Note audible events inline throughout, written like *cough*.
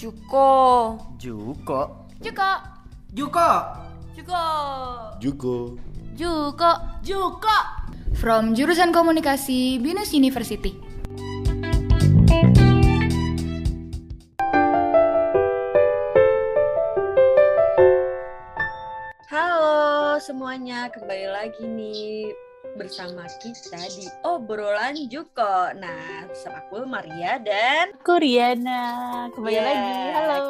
Juko. Juko. Juko. Juko. Juko. Juko. Juko. Juko. From jurusan komunikasi Binus University. Halo semuanya, kembali lagi nih bersama kita di obrolan Juko. Nah, bersama aku Maria dan Kuriana kembali Yeah. lagi. Halo.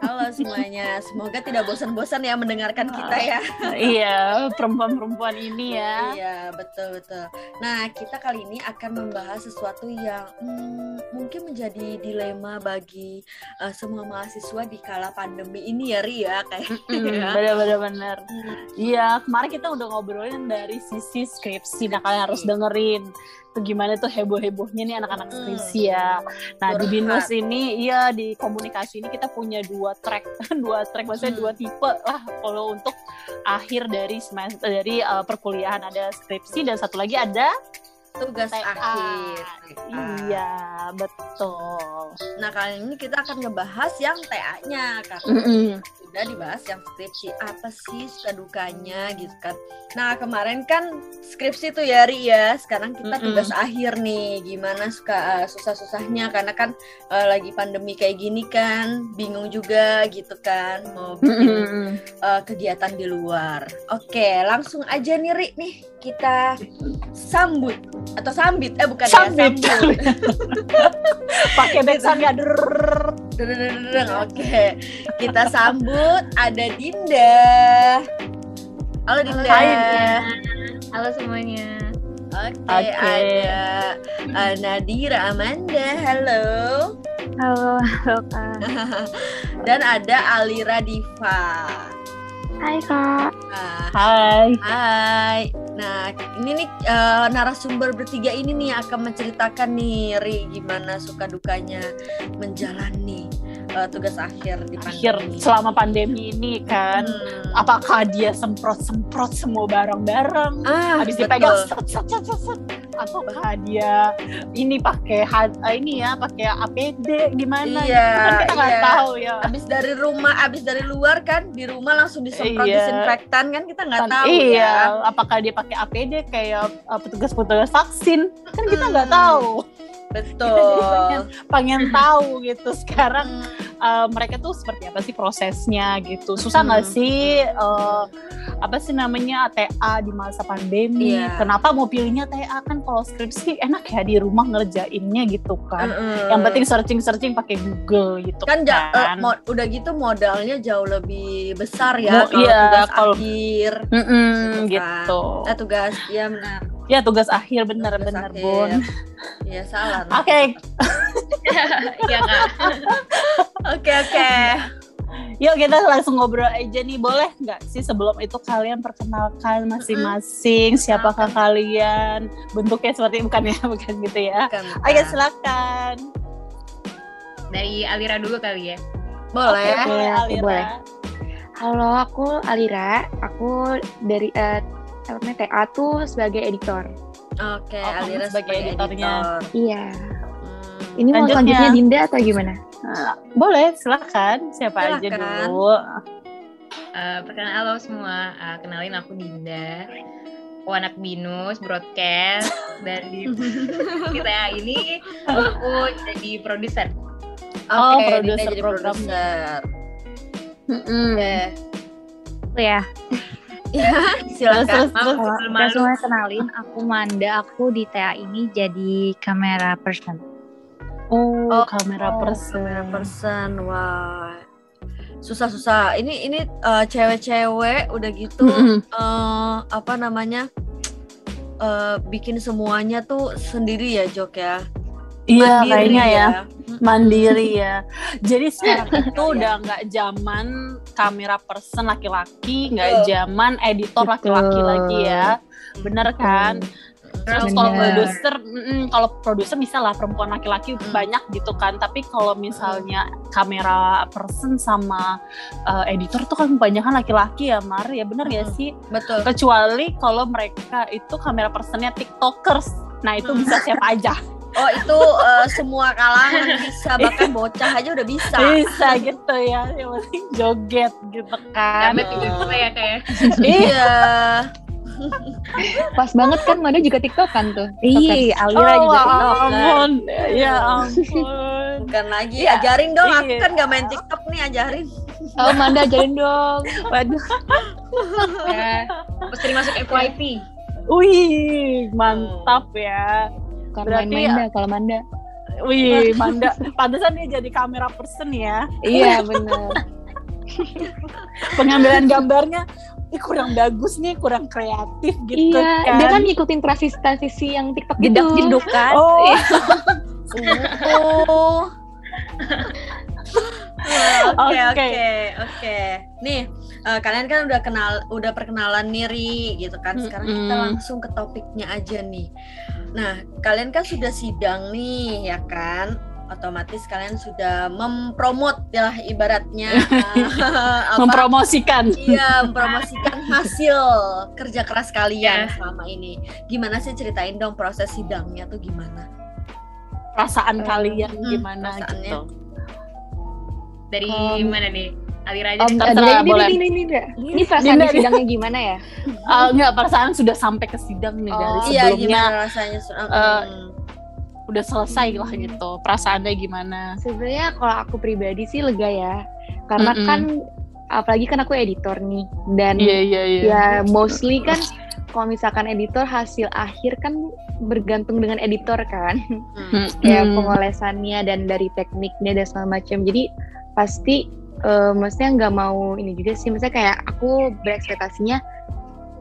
Halo semuanya. Semoga tidak bosan-bosan ya mendengarkan kita ya. *laughs* iya, perempuan-perempuan ini ya. Iya, betul betul. Nah, kita kali ini akan membahas sesuatu yang hmm, mungkin menjadi dilema bagi eh, semua mahasiswa di kala pandemi ini ya, Ria kayak Mm, Bener-bener bener. Iya, kemarin kita udah ngobrolin dari sisi skripsi. Nah, kalian harus dengerin tuh gimana tuh heboh-hebohnya nih anak-anak Mm. skripsi ya. Nah, di. Binus ini, iya di komunikasi ini kita punya dua track, *laughs* dua track maksudnya Mm. dua tipe lah kalau untuk akhir dari semester dari uh, perkuliahan ada skripsi dan satu lagi ada tugas TA. akhir. Iya, betul. Nah, kali ini kita akan ngebahas yang TA-nya karena Mm-mm. Udah dibahas yang skripsi apa sih suka dukanya gitu kan. Nah, kemarin kan skripsi tuh ya Ri ya. Sekarang kita Mm-mm. tugas akhir nih. Gimana suka eh, susah-susahnya karena kan eh, lagi pandemi kayak gini kan, bingung juga gitu kan mau bikin Mm-mm. eh, kegiatan di luar. Oke, langsung aja nih Ri nih kita sambut atau sambit eh bukan Sambit. ya sambut. *laughs* pakai backsound ya *laughs* Oke, kita sambut ada Dinda. Halo Dinda. Hai, Dinda. Halo semuanya. Oke, Oke. ada uh, Nadira Amanda. Halo. Halo, halo Kak. *laughs* Dan ada Alira Diva. Hai Kak. Nah, Hai. hai. Nah, ini nih uh, narasumber bertiga ini nih akan menceritakan nih Ri gimana suka dukanya menjalani uh, tugas akhir di Akhir pandemi. selama pandemi ini kan, Hmm. apakah dia semprot-semprot semua barang-barang, Ah, habis betul. dipegang set, set, set, set, set. ataukah dia ini pakai eh, ini ya pakai APD gimana? Iya, gitu kan kita nggak iya. tahu ya. abis dari rumah, abis dari luar kan di rumah langsung disemprot Iya. disinfektan kan kita nggak tahu iya, ya. apakah dia pakai APD kayak uh, petugas-petugas vaksin? Kan kita nggak Hmm. tahu. Betul. *laughs* Pengen tahu gitu sekarang Hmm, uh, mereka tuh seperti apa sih prosesnya gitu susah nggak Hmm. sih uh, apa sih namanya TA di masa pandemi Iya. kenapa mau pilihnya TA kan kalau skripsi enak ya di rumah ngerjainnya gitu kan Mm-mm. yang penting searching searching pakai Google gitu kan eh, kan mo- udah gitu modalnya jauh lebih besar ya kalau iya, tugas kalau- akhir Mm-mm, gitu gitu kan. eh, tugas ya benar ya tugas akhir bener Tugas bener akhir. bun ya salah *laughs* oke Iya Kak. oke oke yuk kita langsung ngobrol aja nih boleh nggak sih sebelum itu kalian perkenalkan masing-masing siapakah kalian bentuknya seperti bukan ya *laughs* bukan gitu ya Bukan, bukan. Oke silakan. Dari Alira dulu kali ya. boleh Oke, Boleh, Alira. boleh. Halo, aku Alira. Aku dari eh, namanya, TA tuh sebagai editor. oke Oh, kamu Alira sebagai sebagai editornya. editor Iya. Hmm. Ini mau Lanjutnya. selanjutnya Dinda atau gimana? Nah, boleh silakan. Siapa aja Silakan. dulu? Eh, perkenalkan halo semua, Eh, kenalin aku Dinda. Aku anak binus broadcast dan di *laughs* kita ini aku jadi produser. Oh, Oke, Dinda produser jadi programnya. produser. Oke. Aku ya. Ya, silakan. Terus, semua kenalin, aku Manda. Aku di TA ini jadi kamera person. Oh, Oh, kamera Oh, person. kamera person. Wah. Susah-susah. Ini ini eh, cewek-cewek udah gitu eh, apa namanya? eh, bikin semuanya tuh sendiri ya, Jok ya. Iya, kayaknya ya. Mm-mm. Mandiri ya. *laughs* Jadi sekarang itu udah nggak zaman kamera person laki-laki, nggak zaman editor laki-laki lagi ya. Bener kan? Terus kalau produser, mm, kalau produser bisa lah perempuan laki-laki Hmm. banyak gitu kan. Tapi kalau misalnya kamera person sama uh, editor tuh kan kebanyakan laki-laki ya, Mar. Ya bener ya Hmm. sih. Betul. Kecuali kalau mereka itu kamera personnya tiktokers. Nah itu Hmm. bisa siapa aja. *laughs* Oh itu eh, semua kalangan bisa bahkan bocah aja udah bisa. Bisa gitu ya, yang penting joget gitu kan. Juga ya kayak. Iya. *laughs* Pas banget kan Manda juga tiktokan tuh. Iya, Alira oh, juga ya TikTok kan. ampun, ya ampun. Bukan lagi Iya. ajarin dong. Aku Iya. kan gak main TikTok nih ajarin. Oh Manda ajarin dong. *laughs* Waduh, Ya, sering masuk FYP. Wih, mantap ya. Bukan Berarti main Manda kalau Manda. Wih, Manda, *laughs* pantesan dia jadi kamera person ya. Iya bener. *laughs* Pengambilan gambarnya, ih kurang bagus nih, kurang kreatif gitu iya, kan. dia kan ngikutin transisi yang TikTok gitu. jedak-jeduk kan. Oh, *laughs* Oh. Oke Oke. oke. Nih eh, kalian kan udah kenal, udah perkenalan Niri gitu kan. Sekarang kita Mm-mm. langsung ke topiknya aja nih. Nah kalian kan sudah sidang nih ya kan. Otomatis kalian sudah mempromot ya ibaratnya *laughs* apa? mempromosikan. Iya, mempromosikan hasil kerja keras kalian Iya. selama ini. Gimana sih ceritain dong proses sidangnya tuh gimana? Perasaan Eh, kalian hmm, gimana gitu. Dari Um, mana nih? Alira aja. Deh. terserah, ini, boleh. ini, ini, ini, ini, ini perasaan Dinda, di sidangnya gimana ya? *laughs* Eh, enggak, perasaan sudah sampai ke sidang nih dari Oh, Iya, sebelumnya gimana rasanya? Eh, Hmm. udah selesai lah gitu. Perasaannya gimana? Sebenarnya kalau aku pribadi sih lega ya, karena Mm-mm. kan apalagi kan aku editor nih dan Iya, iya, iya. ya mostly kan kalau misalkan editor hasil akhir kan bergantung dengan editor kan, Hmm. *laughs* ya Hmm. pengolesannya dan dari tekniknya dan segala macam. Jadi pasti eh, maksudnya nggak mau ini juga sih, maksudnya kayak aku berekspektasinya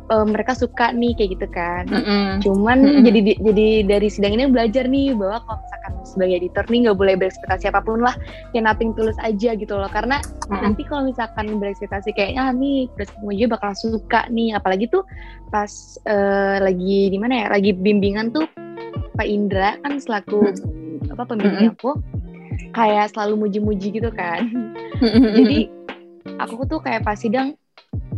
eh, mereka suka nih kayak gitu kan. Mm-mm. Cuman Mm-mm. jadi di- jadi dari sidang ini belajar nih bahwa kalau misalkan sebagai editor nih nggak boleh berekspektasi apa pun lah, kayak nothing tulus aja gitu loh. Karena Mm-mm. nanti kalau misalkan berekspektasi kayak ah nih udah semua aja bakal suka nih, apalagi tuh pas eh, lagi di mana ya, lagi bimbingan tuh Pak Indra kan selaku apa pembimbing aku kayak selalu muji-muji gitu kan. *laughs* Jadi aku tuh kayak pas sidang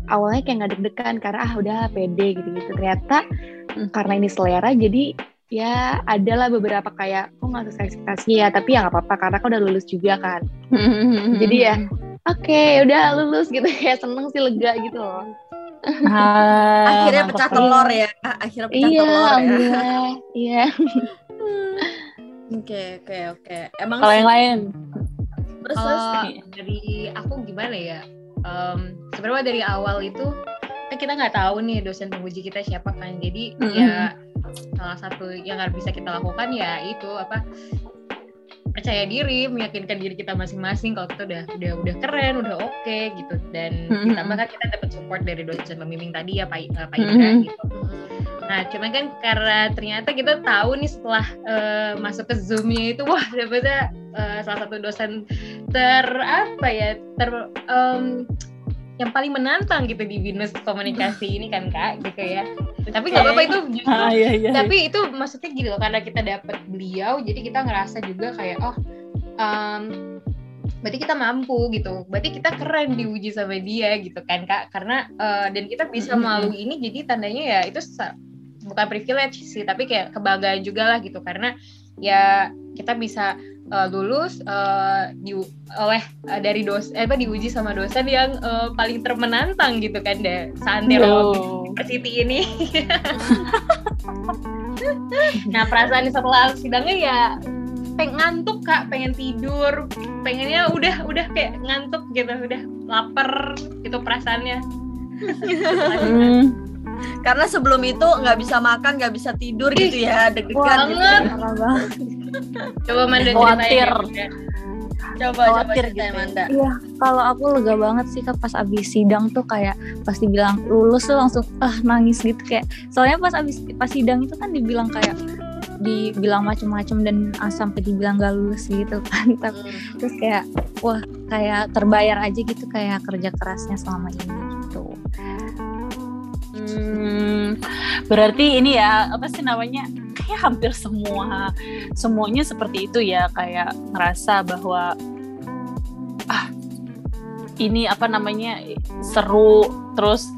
awalnya kayak nggak deg-degan karena ah udah pede gitu-gitu. Ternyata Hmm. karena ini selera jadi ya adalah beberapa kayak kok nggak sesuai ekspektasi ya tapi ya nggak apa-apa karena aku udah lulus juga kan. *laughs* Jadi ya oke udah lulus gitu *laughs* kayak seneng sih lega gitu loh. Ah, Akhirnya pecah telur ya. Akhirnya pecah Iya, telur ya. Iya. Oke oke oke. Emang Kalau yang lain, terus dari aku gimana ya? Em, Sebenarnya dari awal itu kan kita nggak tahu nih dosen penguji kita siapa kan. Jadi Mm-mm. ya salah satu yang harus bisa kita lakukan ya itu apa percaya diri, meyakinkan diri kita masing-masing kalau kita udah udah udah keren, udah oke gitu. Dan Mm-mm. ditambah kan kita dapat support dari dosen pembimbing tadi ya Pak eh, Pak Indra Mm-mm. gitu. Nah, cuman kan karena ternyata kita tahu nih setelah eh, masuk ke Zoom-nya itu, wah *laughs* dapetnya eh, salah satu dosen ter apa ya, ter em, yang paling menantang gitu di binus komunikasi ini kan kak, gitu ya. Tapi nggak apa-apa itu justru ah, iya, iya. tapi itu maksudnya gitu loh karena kita dapat beliau jadi kita ngerasa juga kayak oh em, berarti kita mampu gitu berarti kita keren diuji sama dia gitu kan kak karena eh, dan kita bisa melalui ini jadi tandanya ya itu bukan privilege sih tapi kayak kebanggaan juga lah gitu karena ya kita bisa eh, lulus eh, di oleh eh, dari dos eh, apa diuji sama dosen yang eh, paling termenantang gitu kan deh santero. University ini. *laughs* nah perasaan setelah sidangnya ya pengen ngantuk kak, pengen tidur, pengennya udah udah kayak ngantuk gitu, udah lapar gitu perasaannya. Hmm. Karena sebelum itu nggak bisa makan, nggak bisa tidur gitu ya, deg-degan gitu. Coba Manda Khawatir. ya. Coba coba Khawatir ceritain gitu ya. Manda. Iya, kalau aku lega banget sih Kak pas abis sidang tuh kayak pas dibilang lulus tuh langsung ah nangis gitu kayak soalnya pas abis pas sidang itu kan dibilang kayak dibilang macem-macem dan sampai dibilang gak lulus gitu kan tapi Hmm. terus kayak wah kayak terbayar aja gitu kayak kerja kerasnya selama ini gitu Hmm, berarti ini ya apa sih namanya kayak hampir semua semuanya seperti itu ya kayak ngerasa bahwa ah ini apa namanya seru terus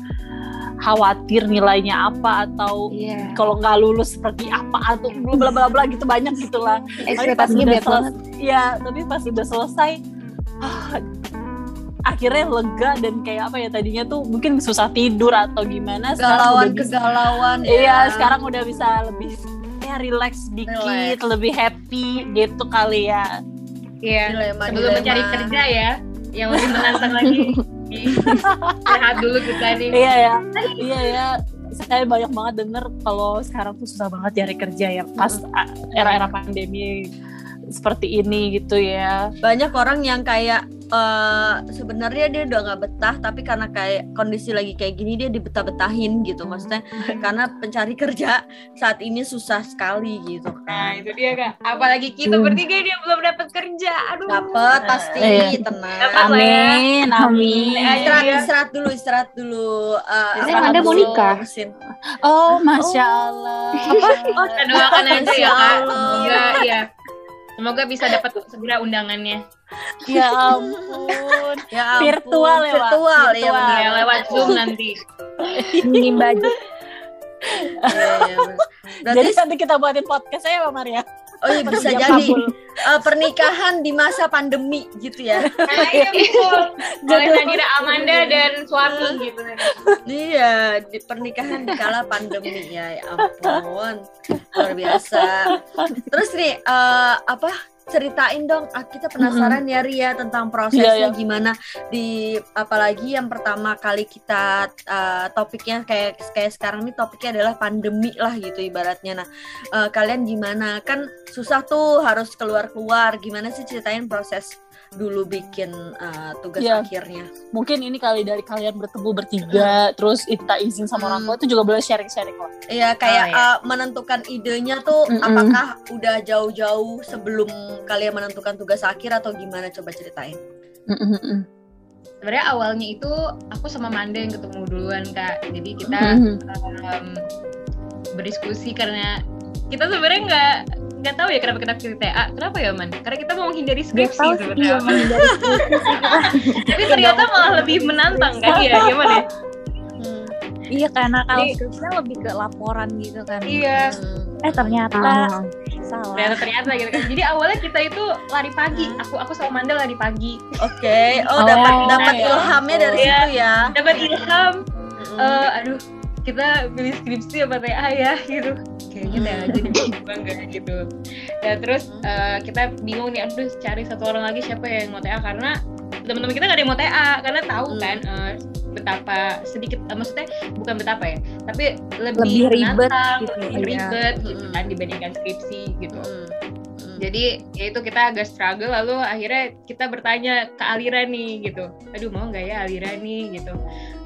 khawatir nilainya apa atau Iya. kalau nggak lulus seperti apa atau bla bla bla bla gitu banyak gitulah. Tapi pas Ekspektasinya udah banyak banget. selesai, ya tapi pas udah selesai, ah, akhirnya lega dan kayak apa ya tadinya tuh mungkin susah tidur atau gimana. Sekarang Galauan udah bisa, kegalauan. *laughs* iya ya. sekarang udah bisa lebih ya relax dikit, Relax. lebih happy gitu kali ya. Iya. Dilema, Sebelum dilema. mencari kerja ya, yang lebih menantang lagi. *laughs* Sehat dulu kita nih. Iya ya, iya ya. Saya banyak banget denger kalau sekarang tuh susah banget cari kerja ya pas era-era pandemi seperti ini gitu ya. banyak orang yang kayak eh, sebenarnya dia udah nggak betah tapi karena kayak kondisi lagi kayak gini dia dibetah-betahin gitu maksudnya *laughs* karena pencari kerja saat ini susah sekali gitu Nah kan itu dia kak. Apalagi kita Hmm. bertiga dia belum dapat kerja. Aduh. dapet pasti Iya. tenang Dapat lah ya. Amin, amin. istirahat Iya. istirahat dulu istirahat dulu Eh, Biasanya istirahat Anda mau nikah? Oh, masya Allah. *laughs* Oh, kita doakan aja ya kak. Allah. Semoga ya. Semoga bisa dapat segera undangannya. ya *laughs* ampun. ya ampun. Virtual ya, Wak? virtual, ya Virtual. Ya lewat zoom *laughs* nanti. minim budget Iya, iya. Jadi nanti kita buatin podcast ya, Mbak Maria. Oh iya *laughs* bisa jadi kabul. Eh, pernikahan di masa pandemi gitu ya *laughs* Nah, iya betul. Oleh Nadira Amanda dan suami gitu. Iya, di pernikahan di kala pandemi ya, ya ampun, luar biasa. Terus nih, eh, apa ceritain dong? ah, Kita penasaran ya Ria tentang prosesnya Iya, iya. gimana di apalagi yang pertama kali kita eh, topiknya kayak kayak sekarang nih topiknya adalah pandemi lah gitu ibaratnya. Nah, eh, kalian gimana? Kan susah tuh harus keluar-keluar. Gimana sih ceritain proses dulu bikin eh, tugas Iya. akhirnya? Mungkin ini kali dari kalian bertemu bertiga, terus kita izin sama orang tua itu juga boleh sharing-sharing kok. Iya kayak Oh, iya. uh, menentukan idenya tuh Mm-mm. apakah udah jauh-jauh sebelum kalian menentukan tugas akhir atau gimana coba ceritain. Sebenarnya awalnya itu aku sama Manda yang ketemu duluan kak. Jadi kita em, berdiskusi karena kita sebenarnya nggak nggak tahu ya kenapa kita pilih TA. Kenapa ya man? Karena kita mau menghindari skripsi sebenarnya. iya menghindari *laughs* Tapi ternyata malah lebih menantang kan ya gimana? ya? iya karena kalau skripsinya lebih ke laporan gitu kan Iya. Hmm. eh ternyata Ah. salah Ternyata ternyata gitu kan. Jadi awalnya kita itu lari pagi. Aku aku sama Manda lari pagi. Oke, oh, Oh, dapat dapat iya. ilhamnya dari Iya. situ ya. Dapat ilham. Mm-mm. eh, aduh kita pilih skripsi apa TA ya gitu kayaknya TA aja deh gue enggak gitu ya terus eh, kita bingung nih aduh cari satu orang lagi siapa yang mau TA karena teman-teman kita gak ada yang mau TA karena tahu Hmm. kan eh, betapa sedikit eh, maksudnya bukan betapa ya tapi lebih, Lebih ribet menantang, gitu, lebih iya. ribet gitu Mm-mm. kan dibandingkan skripsi gitu Mm. Jadi ya itu kita agak struggle lalu akhirnya kita bertanya ke Alira nih gitu aduh mau nggak ya Alira nih gitu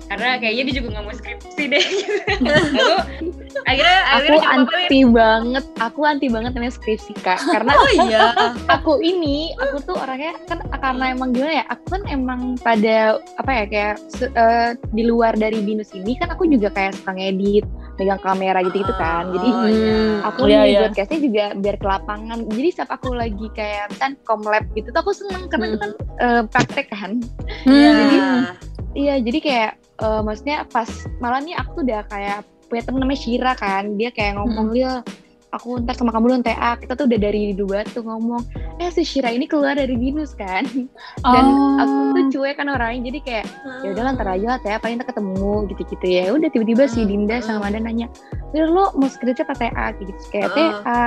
karena kayaknya dia juga nggak mau skripsi deh *laughs* gitu. lalu akhirnya Aku akhirnya anti banget, aku anti banget namanya skripsi kak. *laughs* Karena Oh iya. aku ini, aku tuh orangnya kan karena emang gimana ya, aku kan emang pada apa ya kayak eh, di luar dari binus ini kan aku juga kayak suka ngedit, megang kamera gitu-gitu kan. Jadi Oh, iya. aku Iya, di iya. broadcastnya juga biar ke lapangan. Jadi setiap aku lagi kayak kan komlab gitu, tuh aku seneng karena itu kan eh, praktek kan. Iya. Iya, jadi kayak eh, maksudnya pas malah nih aku tuh udah kayak punya temen namanya Shira kan, dia kayak ngomong Lil, aku ntar sama kamu dong TA, kita tuh udah dari dua tuh ngomong, eh si Shira ini keluar dari binus kan, *laughs* dan Oh. aku tuh cuek kan orangnya, jadi kayak ya udah ntar aja lah TA, paling ntar ketemu gitu-gitu ya, udah tiba-tiba si Hmm, Dinda hmm. sama Manda nanya, lo mau skripsi apa TA gitu, kayak Oh. TA,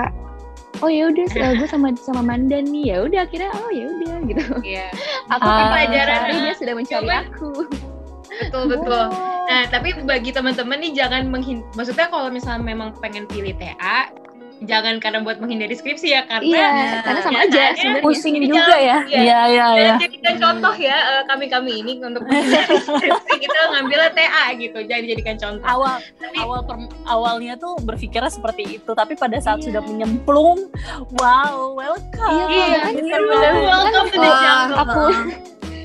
oh ya udah, *laughs* gue sama sama Manda nih, ya udah akhirnya oh ya udah *laughs* gitu, Iya, aku Ah. kan Pelajaran. mencari, dia sudah mencari Coba. aku. betul betul nah tapi bagi teman-teman nih jangan menghin maksudnya kalau misalnya memang pengen pilih TA jangan karena buat menghindari skripsi ya karena Iya, karena sama aja Kenyataannya sebenarnya. pusing Ini juga jangan- ya Iya. Iya, iya, iya. Jadikan contoh ya eh, kami-kami ini untuk *laughs* menghindari skripsi kita ngambilnya TA gitu jadi jadikan contoh Awal Tapi- awal per- awalnya tuh berpikirnya seperti itu, tapi pada saat Iya. sudah menyemplung, wow, welcome. Iya, Iya, kan? Bener. loh. Welcome to the jungle. aku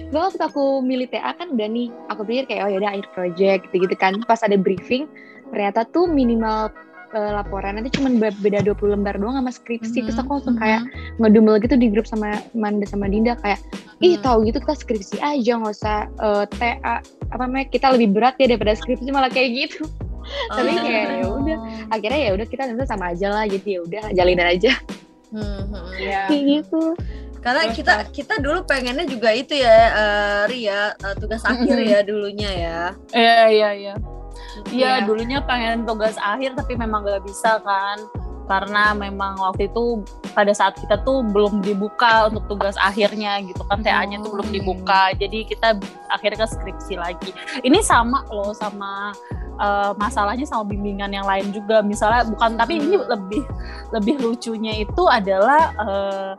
gue *laughs* waktu aku milih TA kan udah nih aku pikir kayak oh ya udah akhir project gitu gitu kan pas ada briefing ternyata tuh minimal eh, laporan nanti cuma be- beda 20 lembar doang sama skripsi terus aku langsung kayak ngedumel gitu di grup sama Manda sama Dinda kayak ih Hmm. tahu gitu kita skripsi aja nggak usah eh, TA apa namanya kita lebih berat ya daripada skripsi malah kayak gitu tapi Oh. kayak ya udah akhirnya ya udah kita sama aja lah jadi ya udah jalinan aja Hmm, hmm. Iya. kayak gitu Karena kita kita dulu pengennya juga itu ya, eh, Ria, eh, tugas akhir ya dulunya ya. Iya iya iya. Iya Iya. dulunya pengen tugas akhir tapi memang gak bisa kan. Karena memang waktu itu pada saat kita tuh belum dibuka untuk tugas akhirnya gitu kan TA-nya tuh belum dibuka. Jadi kita akhirnya ke skripsi lagi. Ini sama loh sama eh, masalahnya sama bimbingan yang lain juga. Misalnya bukan tapi ini lebih lebih lucunya itu adalah eh,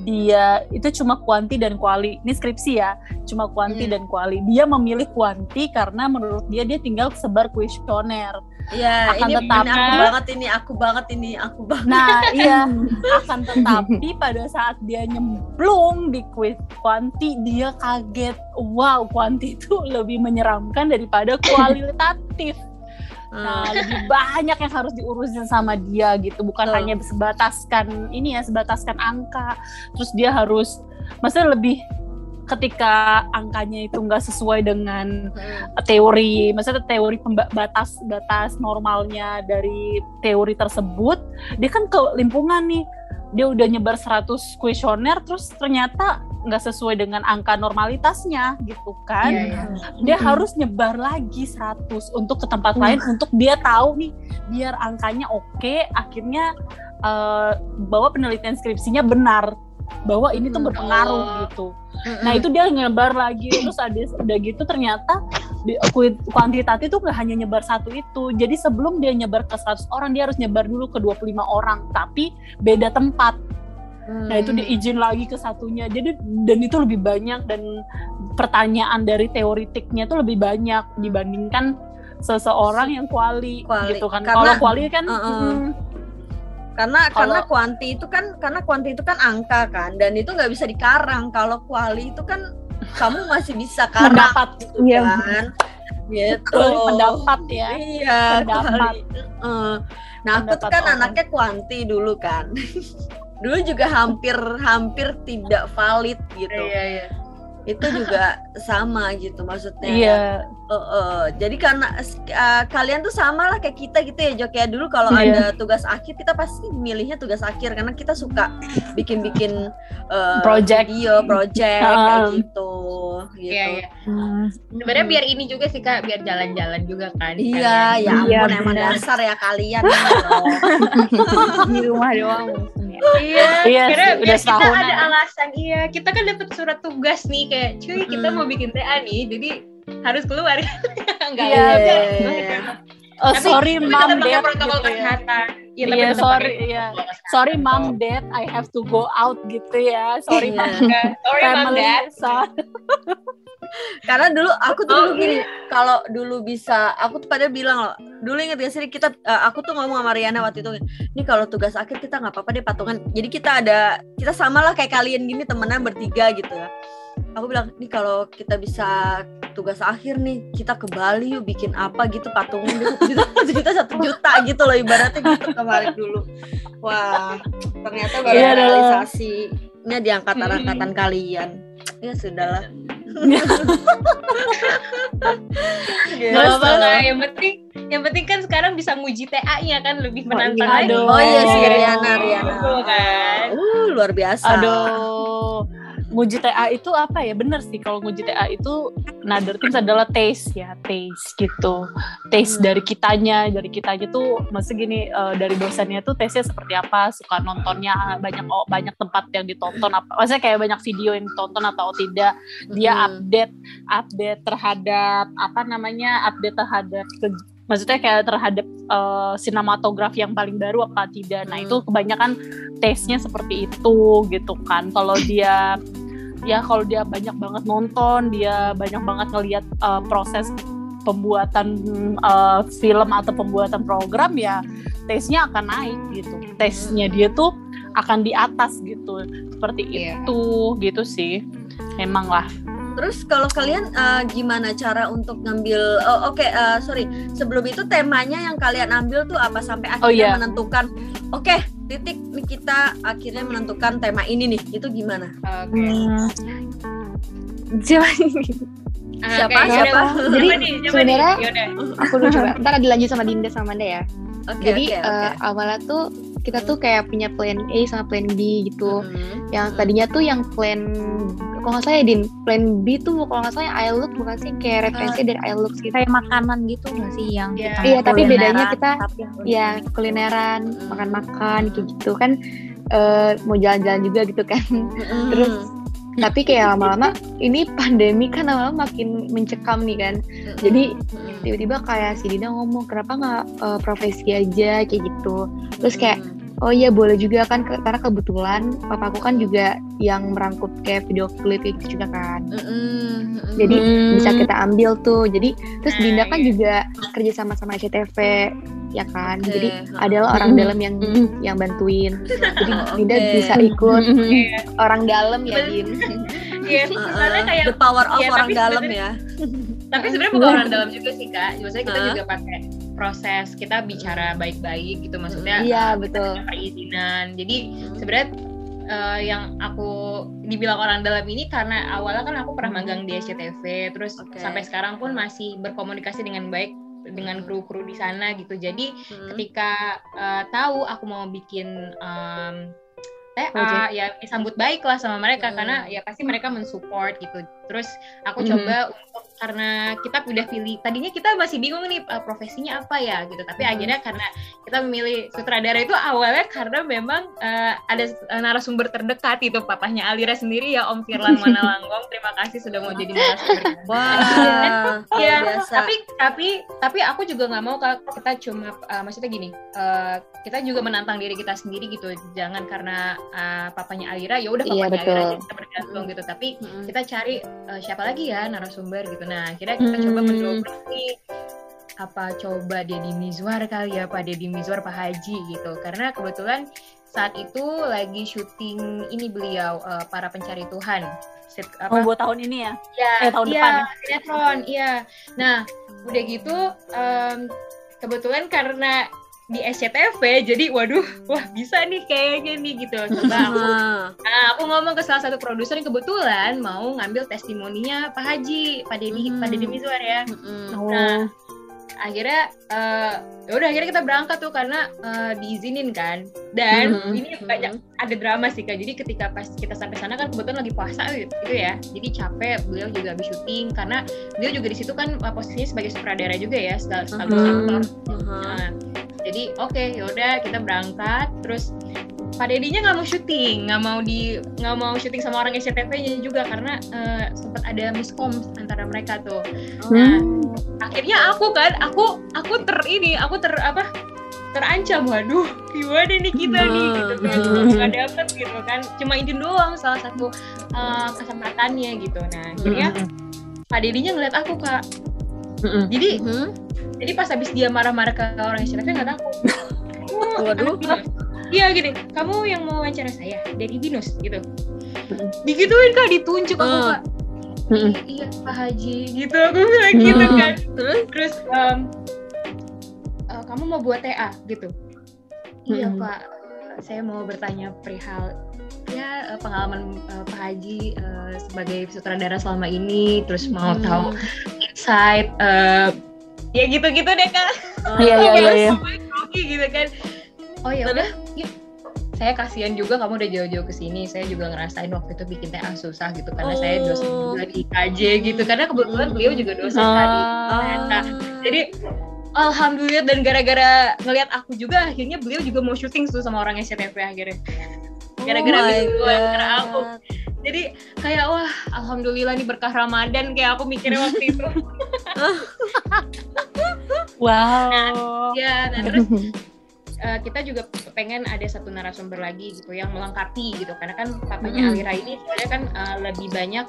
dia itu cuma kuanti dan kuali ini skripsi ya cuma kuanti Hmm. dan kuali dia memilih kuanti karena menurut dia dia tinggal sebar kuesioner Iya, Akan ini, ini tetapi- aku banget ini, aku banget ini, aku banget. Nah, *laughs* iya, akan tetapi pada saat dia nyemplung di kuis kuanti, dia kaget. Wow, kuanti itu lebih menyeramkan daripada kualitatif. Nah, Hmm. lebih banyak yang harus diurusin sama dia gitu, bukan Betul. hanya sebataskan ini ya, sebataskan angka. Terus dia harus, maksudnya lebih ketika angkanya itu nggak sesuai dengan Hmm. teori, maksudnya teori batas batas normalnya dari teori tersebut, dia kan ke lingkungan nih, dia udah nyebar 100 kuesioner, terus ternyata nggak sesuai dengan angka normalitasnya gitu kan, Iya, iya. dia harus nyebar lagi 100 untuk ke tempat lain untuk dia tahu nih, biar angkanya oke, akhirnya eh, bahwa penelitian skripsinya benar bahwa ini tuh Hmm. berpengaruh Oh. gitu. Nah itu dia nyebar lagi terus ada udah gitu ternyata di, kuantitatif tuh nggak hanya nyebar satu itu. Jadi sebelum dia nyebar ke 100 orang dia harus nyebar dulu ke 25 orang tapi beda tempat. Nah itu Hmm. diizin lagi ke satunya. Jadi dan itu lebih banyak dan pertanyaan dari teoritiknya tuh lebih banyak dibandingkan seseorang yang kuali, Kuali. gitu kan. Karena- Kalau kuali kan Uh-uh. mm, karena Kalau- karena kuanti itu kan karena kuanti itu kan angka kan dan itu nggak bisa dikarang kalau kuali itu kan kamu masih bisa karang pendapat Iya. kan gitu Kuali pendapat ya. iya Pendapat. kuali. Nah aku tuh Pendapat kan orang. anaknya kuanti dulu kan *laughs* dulu juga hampir hampir tidak valid gitu Iya, iya. itu juga sama gitu maksudnya Iya. Eh, eh, jadi karena eh, kalian tuh sama lah kayak kita gitu ya Jok ya dulu kalau Iya. ada tugas akhir kita pasti milihnya tugas akhir karena kita suka bikin-bikin eh, Project. video, project Ah. kayak gitu gitu. Iya, iya. Hmm. Sebenarnya biar ini juga sih Kak, biar jalan-jalan juga kan. Iya, ya ampun Iya, emang benar. dasar ya kalian. loh. *laughs* di rumah doang ya. Iya, Iya biar udah kita ada alasan. Iya, kita kan dapat surat tugas nih kayak, cuy kita mau bikin TA nih, jadi harus keluar. *laughs* Enggak Iya, ada. bener. Oh, Tapi- sorry pakai dad protokol gitu ya. kesehatan. Iya, tapi Iya, tetap sorry, pakai iya. Sorry mom dad I have to go out gitu ya. Sorry Iya. mom Enggak. Sorry mom dad. So- Karena dulu aku tuh Oh, dulu gini, kalau dulu bisa, aku tuh pada bilang loh, dulu inget gak sih kita, eh, aku tuh ngomong sama Riana waktu itu, ini kalau tugas akhir kita nggak apa-apa deh patungan. Jadi kita ada, kita sama lah kayak kalian gini temenan bertiga gitu ya. Aku bilang, nih kalau kita bisa tugas akhir nih, kita ke Bali yuk bikin apa gitu patungan *laughs* deh, satu juta, satu juta gitu loh ibaratnya gitu kemarin dulu. Wah, ternyata baru Iya, dong. realisasinya di angkatan-angkatan kalian. Ya sudahlah. *laughs* Gak Kak. Yang penting, yang penting kan sekarang bisa nguji TA-nya kan lebih menantang iya. lagi. Oh iya sih Iya. Riana, Riana. Betul kan. Uh, luar biasa. Aduh. Nguji TA itu apa ya? Bener sih kalau nguji TA itu another things adalah taste ya, taste gitu. Taste Hmm. dari kitanya, dari kitanya tuh maksud gini eh, dari dosennya tuh taste-nya seperti apa, suka nontonnya banyak oh, banyak tempat yang ditonton apa. Maksudnya kayak banyak video yang ditonton atau tidak. Dia Hmm. update update terhadap apa namanya? update terhadap ke- maksudnya kayak terhadap eh, sinematografi yang paling baru apa tidak. Nah, itu kebanyakan taste-nya seperti itu gitu kan. Kalau dia ya kalau dia banyak banget nonton, dia banyak banget ngelihat uh, proses pembuatan uh, film atau pembuatan program ya taste-nya akan naik gitu. Taste-nya dia tuh akan di atas gitu. Seperti Iya. itu gitu sih. Emang lah. Terus kalau kalian eh, gimana cara untuk ngambil? Oh oke, eh, sorry. Sebelum itu temanya yang kalian ambil tuh apa sampai akhirnya Oh, iya. menentukan? Oke, titik nih kita akhirnya menentukan tema ini nih. Itu gimana? Oke. Hmm. siapa Ah, Siapa? yaudah. Siapa? Jadi, Siapa nih? Siapa sebenarnya-. Aku dulu coba. Ntar dilanjut sama Dinda sama Manda ya. Oke, Jadi oke, oke. eh, awalnya tuh kita tuh kayak punya plan A sama plan B gitu. Mhm. Yang tadinya tuh yang plan kalau nggak salah ya Din, plan B tuh kalau nggak salah yang I look bukan sih kayak referensi dari I look gitu. kayak makanan gitu nggak sih yang Iya. kita Iya, tapi bedanya kita- tapi yang Ya kulineran, makan-makan kayak gitu kan eh, mau jalan-jalan juga gitu kan. Mhm. Terus tapi kayak lama-lama ini pandemi kan lama-lama makin mencekam nih kan. Jadi tiba-tiba kayak si Dina ngomong kenapa nggak eh, profesi aja kayak gitu. Terus kayak oh iya boleh juga kan karena kebetulan papaku kan juga yang merangkup kayak video klip kayak gitu juga kan. Jadi Hmm. bisa kita ambil tuh. Jadi terus Nah, Dinda kan iya. juga kerja sama sama SCTV ya kan. Oke, Jadi adalah orang Mm. dalam yang yang bantuin. Jadi Oh, Dinda oke. bisa ikut Iya. orang dalam ya. Din. *laughs* Iya, Uh-uh. soalnya kayak the power of Iya, orang tapi dalam sebenarnya- ya. tapi sebenarnya bukan orang dalam juga sih kak maksudnya kita Hah? juga pakai proses kita bicara baik-baik gitu maksudnya Iya uh, betul. perizinan jadi sebenarnya uh, yang aku dibilang orang dalam ini karena awalnya kan aku pernah magang di SCTV terus Oke. sampai sekarang pun masih berkomunikasi dengan baik dengan kru-kru di sana gitu jadi Mhm. ketika uh, tahu aku mau bikin um, TA Project. ya sambut baik lah sama mereka Hmm. karena ya pasti mereka mensupport gitu terus aku Mhm. coba untuk karena kita udah pilih tadinya kita masih bingung nih uh, profesinya apa ya gitu tapi Mhm. akhirnya karena kita memilih sutradara itu awalnya karena memang uh, ada uh, narasumber terdekat itu papahnya Alira sendiri ya Om Firlan *laughs* Manalanggong terima kasih sudah mau jadi narasumber *laughs* Wah, *laughs* Iya, biasa. tapi tapi tapi aku juga nggak mau kalau kita cuma uh, maksudnya gini, uh, kita juga menantang diri kita sendiri gitu. Jangan karena uh, papanya Alira ya udah Iya, papanya betul. Alira aja kita bergantung gitu. Tapi Mhm. kita cari uh, siapa lagi ya narasumber gitu. Nah, akhirnya kita coba Hmm. mendobrak nih apa coba Deddy Mizwar kali ya Pak Deddy Mizwar Pak Haji gitu. Karena kebetulan saat itu lagi syuting ini beliau uh, para pencari Tuhan. Sit, apa, Oh, buat tahun ini ya? Ya, Eh, tahun iya, depan ya? sinetron, iya. Nah, udah gitu em, kebetulan karena di SCTV jadi waduh wah bisa nih kayaknya nih gitu coba aku *laughs* Ah, nah aku ngomong ke salah satu produser yang kebetulan mau ngambil testimoninya Pak Haji Pak Deddy Hmm. Pak Deddy Mizwar ya. Oh. Nah, akhirnya eh ya udah akhirnya kita berangkat tuh karena eh, diizinin kan dan Mhm. ini banyak ada drama sih kak jadi ketika pas kita sampai sana kan kebetulan lagi puasa gitu ya jadi capek beliau juga habis syuting karena beliau juga di situ kan eh, posisinya sebagai sutradara juga ya sekal- sekaligus Mhm. aktor Mhm. Nah, jadi oke yaudah kita berangkat terus Pak Dedinya nggak mau syuting, nggak mau di nggak mau syuting sama orang SCTV-nya juga karena eh, sempat ada miskom antara mereka tuh. Nah, akhirnya aku kan, aku aku ter ini, aku ter apa? terancam waduh gimana nih kita nih? Gitu kan nggak dapet gitu kan. Cuma izin doang salah satu eh, kesempatannya gitu. Nah akhirnya Pak Dedinya ngeliat aku kak. Jadi Mhm. jadi pas habis dia marah-marah ke orang SCTV nggak Kamu *laughs* Waduh. Iya gini, kamu yang mau wawancara saya dari Binus gitu. Digituin kak, ditunjuk aku Ah. kak. "I- Iya Pak Haji gitu, aku bilang gitu kan. Terus? Terus em, "Eh, kamu mau buat TA gitu. Iya Mm-mm. Pak, saya mau bertanya perihal ya eh, pengalaman eh, Pak Haji eh, sebagai sutradara selama ini, terus mau Hmm. tahu insight eh, ya gitu-gitu deh kak. Iya, iya, iya, iya. Grogi gitu kan. Oh ya udah. Saya kasihan juga kamu udah jauh-jauh ke sini. Saya juga ngerasain waktu itu bikin TA susah gitu karena saya dosen Oh. juga di IKJ gitu. Karena kebetulan beliau juga dosen tadi. Nah, jadi alhamdulillah dan gara-gara ngelihat aku juga akhirnya beliau juga mau syuting tuh sama orang SCTV akhirnya. Gara-gara Oh my beliau, gara-gara aku. Jadi kayak wah alhamdulillah nih berkah Ramadan kayak aku mikirnya waktu itu. *laughs* Wow. ya, nah terus *laughs* eh, kita juga pengen ada satu narasumber lagi gitu yang melengkapi gitu. Karena kan papanya Mm. Alira ini sebenarnya kan eh, lebih banyak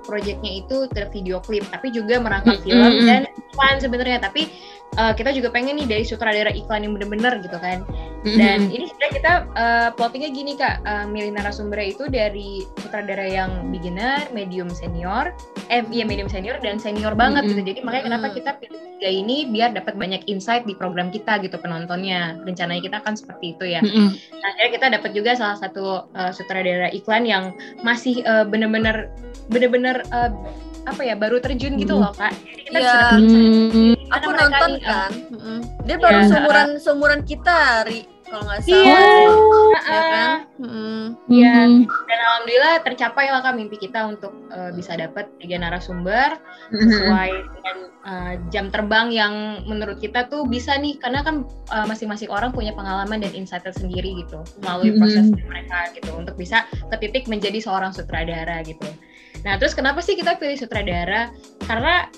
proyeknya itu ke video klip tapi juga merangkap Mm, film dan iklan sebenarnya. Tapi eh, kita juga pengen nih dari sutradara iklan yang bener-bener gitu kan. Dan ini sebenarnya kita eh, plottingnya gini kak. Eh, milih narasumbernya itu dari sutradara yang beginner, medium, senior eh iya medium senior dan senior banget Mm-mm. gitu. Jadi makanya kenapa kita pilih tiga ini biar dapat banyak insight di program kita gitu penontonnya. Rencananya kita kan seperti itu ya. Mm-mm. Nah, akhirnya kita dapat juga salah satu uh, sutradara iklan yang masih uh, bener-bener bener-bener uh, apa ya baru terjun gitu Hmm. loh kak. Jadi kita Iya. bisa Hmm. Aku nonton uh, kan. Dia baru Iya. seumuran seumuran kita, Ri. Kalau nggak salah. Iya. Ya uh, kan? Mm-mm. Iya. Hmm. dan alhamdulillah tercapai lah kak mimpi kita untuk uh, bisa dapat tiga narasumber Hmm. sesuai dengan uh, jam terbang yang menurut kita tuh bisa nih karena kan uh, masing-masing orang punya pengalaman dan insight tersendiri gitu melalui proses mereka gitu untuk bisa ke titik menjadi seorang sutradara gitu. Nah terus kenapa sih kita pilih sutradara? Karena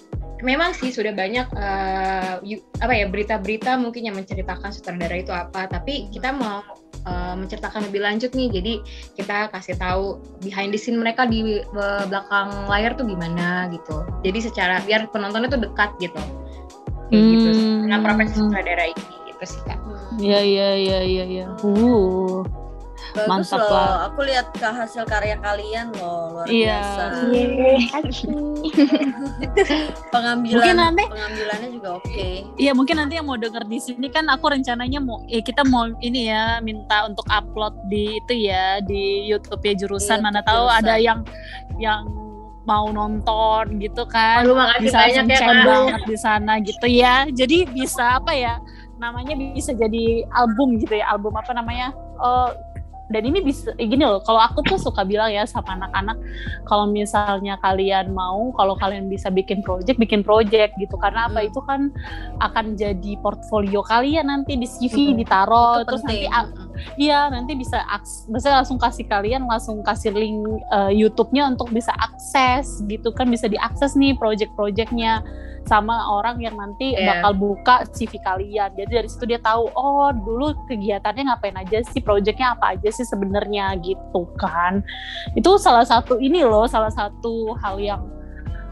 memang sih sudah banyak uh, yu- apa ya berita-berita mungkin yang menceritakan sutradara itu apa, tapi kita mau uh, menceritakan lebih lanjut nih. Jadi kita kasih tahu behind the scene mereka di uh, belakang layar tuh gimana gitu. Jadi secara biar penontonnya tuh dekat gitu. Kayak gitu. Hmm. Dengan profesi sutradara ini gitu sih kak. Iya iya iya iya iya. Uh. Bagus Mantap loh. lah. Aku lihat ke hasil karya kalian loh, luar Iya. biasa. *laughs* Pengambilan Mungkin nanti- pengambilannya juga oke. Iya mungkin nanti yang mau denger di sini kan aku rencananya mau eh, kita mau ini ya minta untuk upload di itu ya di YouTube ya jurusan Iya, mana YouTube tahu jurusan. ada yang yang mau nonton gitu kan Aduh bisa banyak ya banget di sana gitu ya jadi bisa apa ya namanya bisa jadi album gitu ya album apa namanya oh dan ini bisa eh, gini loh kalau aku tuh suka bilang ya sama anak-anak kalau misalnya kalian mau kalau kalian bisa bikin project bikin project gitu karena apa Hmm. itu kan akan jadi portfolio kalian nanti di CV Hmm. ditaruh terus nanti penting. Iya, nanti bisa bisa langsung kasih kalian langsung kasih link eh, YouTube-nya untuk bisa akses gitu kan bisa diakses nih project-projectnya sama orang yang nanti Iya. bakal buka CV kalian. Jadi dari situ dia tahu oh dulu kegiatannya ngapain aja sih, projectnya apa aja sih sebenarnya gitu kan. Itu salah satu ini loh, salah satu hal yang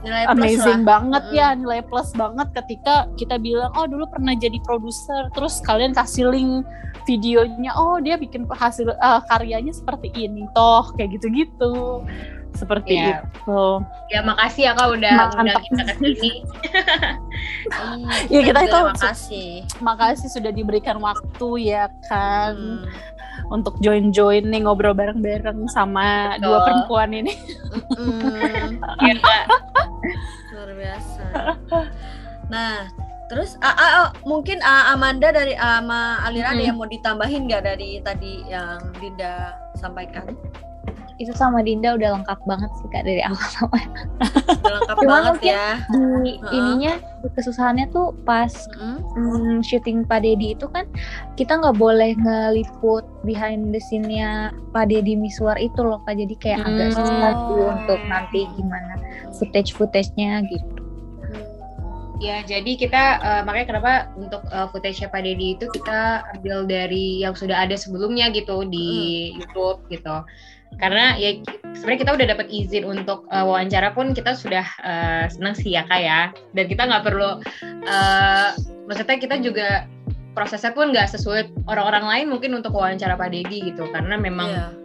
Nilai plus amazing lah. banget Mm. ya nilai plus banget ketika kita bilang oh dulu pernah jadi produser terus kalian kasih link videonya oh dia bikin hasil eh, karyanya seperti ini toh kayak gitu-gitu seperti Iya. itu Ya makasih ya kak udah Mantap. undang kita ke sini. Iya, kita juga itu terima kasih. makasih sudah diberikan waktu ya kan Hmm. untuk join-join nih ngobrol bareng-bareng sama Betul. dua perempuan ini Mm, Iya luar biasa. Nah, terus ah, ah, ah, mungkin ah, Amanda dari ama Alira ada Mm. yang mau ditambahin nggak dari tadi yang Dinda sampaikan? Itu sama Dinda udah lengkap banget sih kak dari awal sampai Udah lengkap Cuma banget mungkin ya. di Heeh. ininya di kesusahannya tuh pas Mm. hmm, syuting Pak Dedi itu kan kita nggak boleh ngeliput behind the scene-nya Pak Dedi Miswar itu loh kak jadi kayak agak Hmm. susah sih untuk nanti gimana footage footage-nya gitu. Ya, jadi kita eh, makanya kenapa untuk uh, footage Pak Dedi itu kita ambil dari yang sudah ada sebelumnya gitu di YouTube gitu. Karena ya sebenarnya kita udah dapat izin untuk eh, wawancara pun kita sudah eh, senang sih ya kak ya. Dan kita nggak perlu, eh, maksudnya kita juga prosesnya pun nggak sesulit orang-orang lain mungkin untuk wawancara Pak Dedi gitu. Karena memang Iya.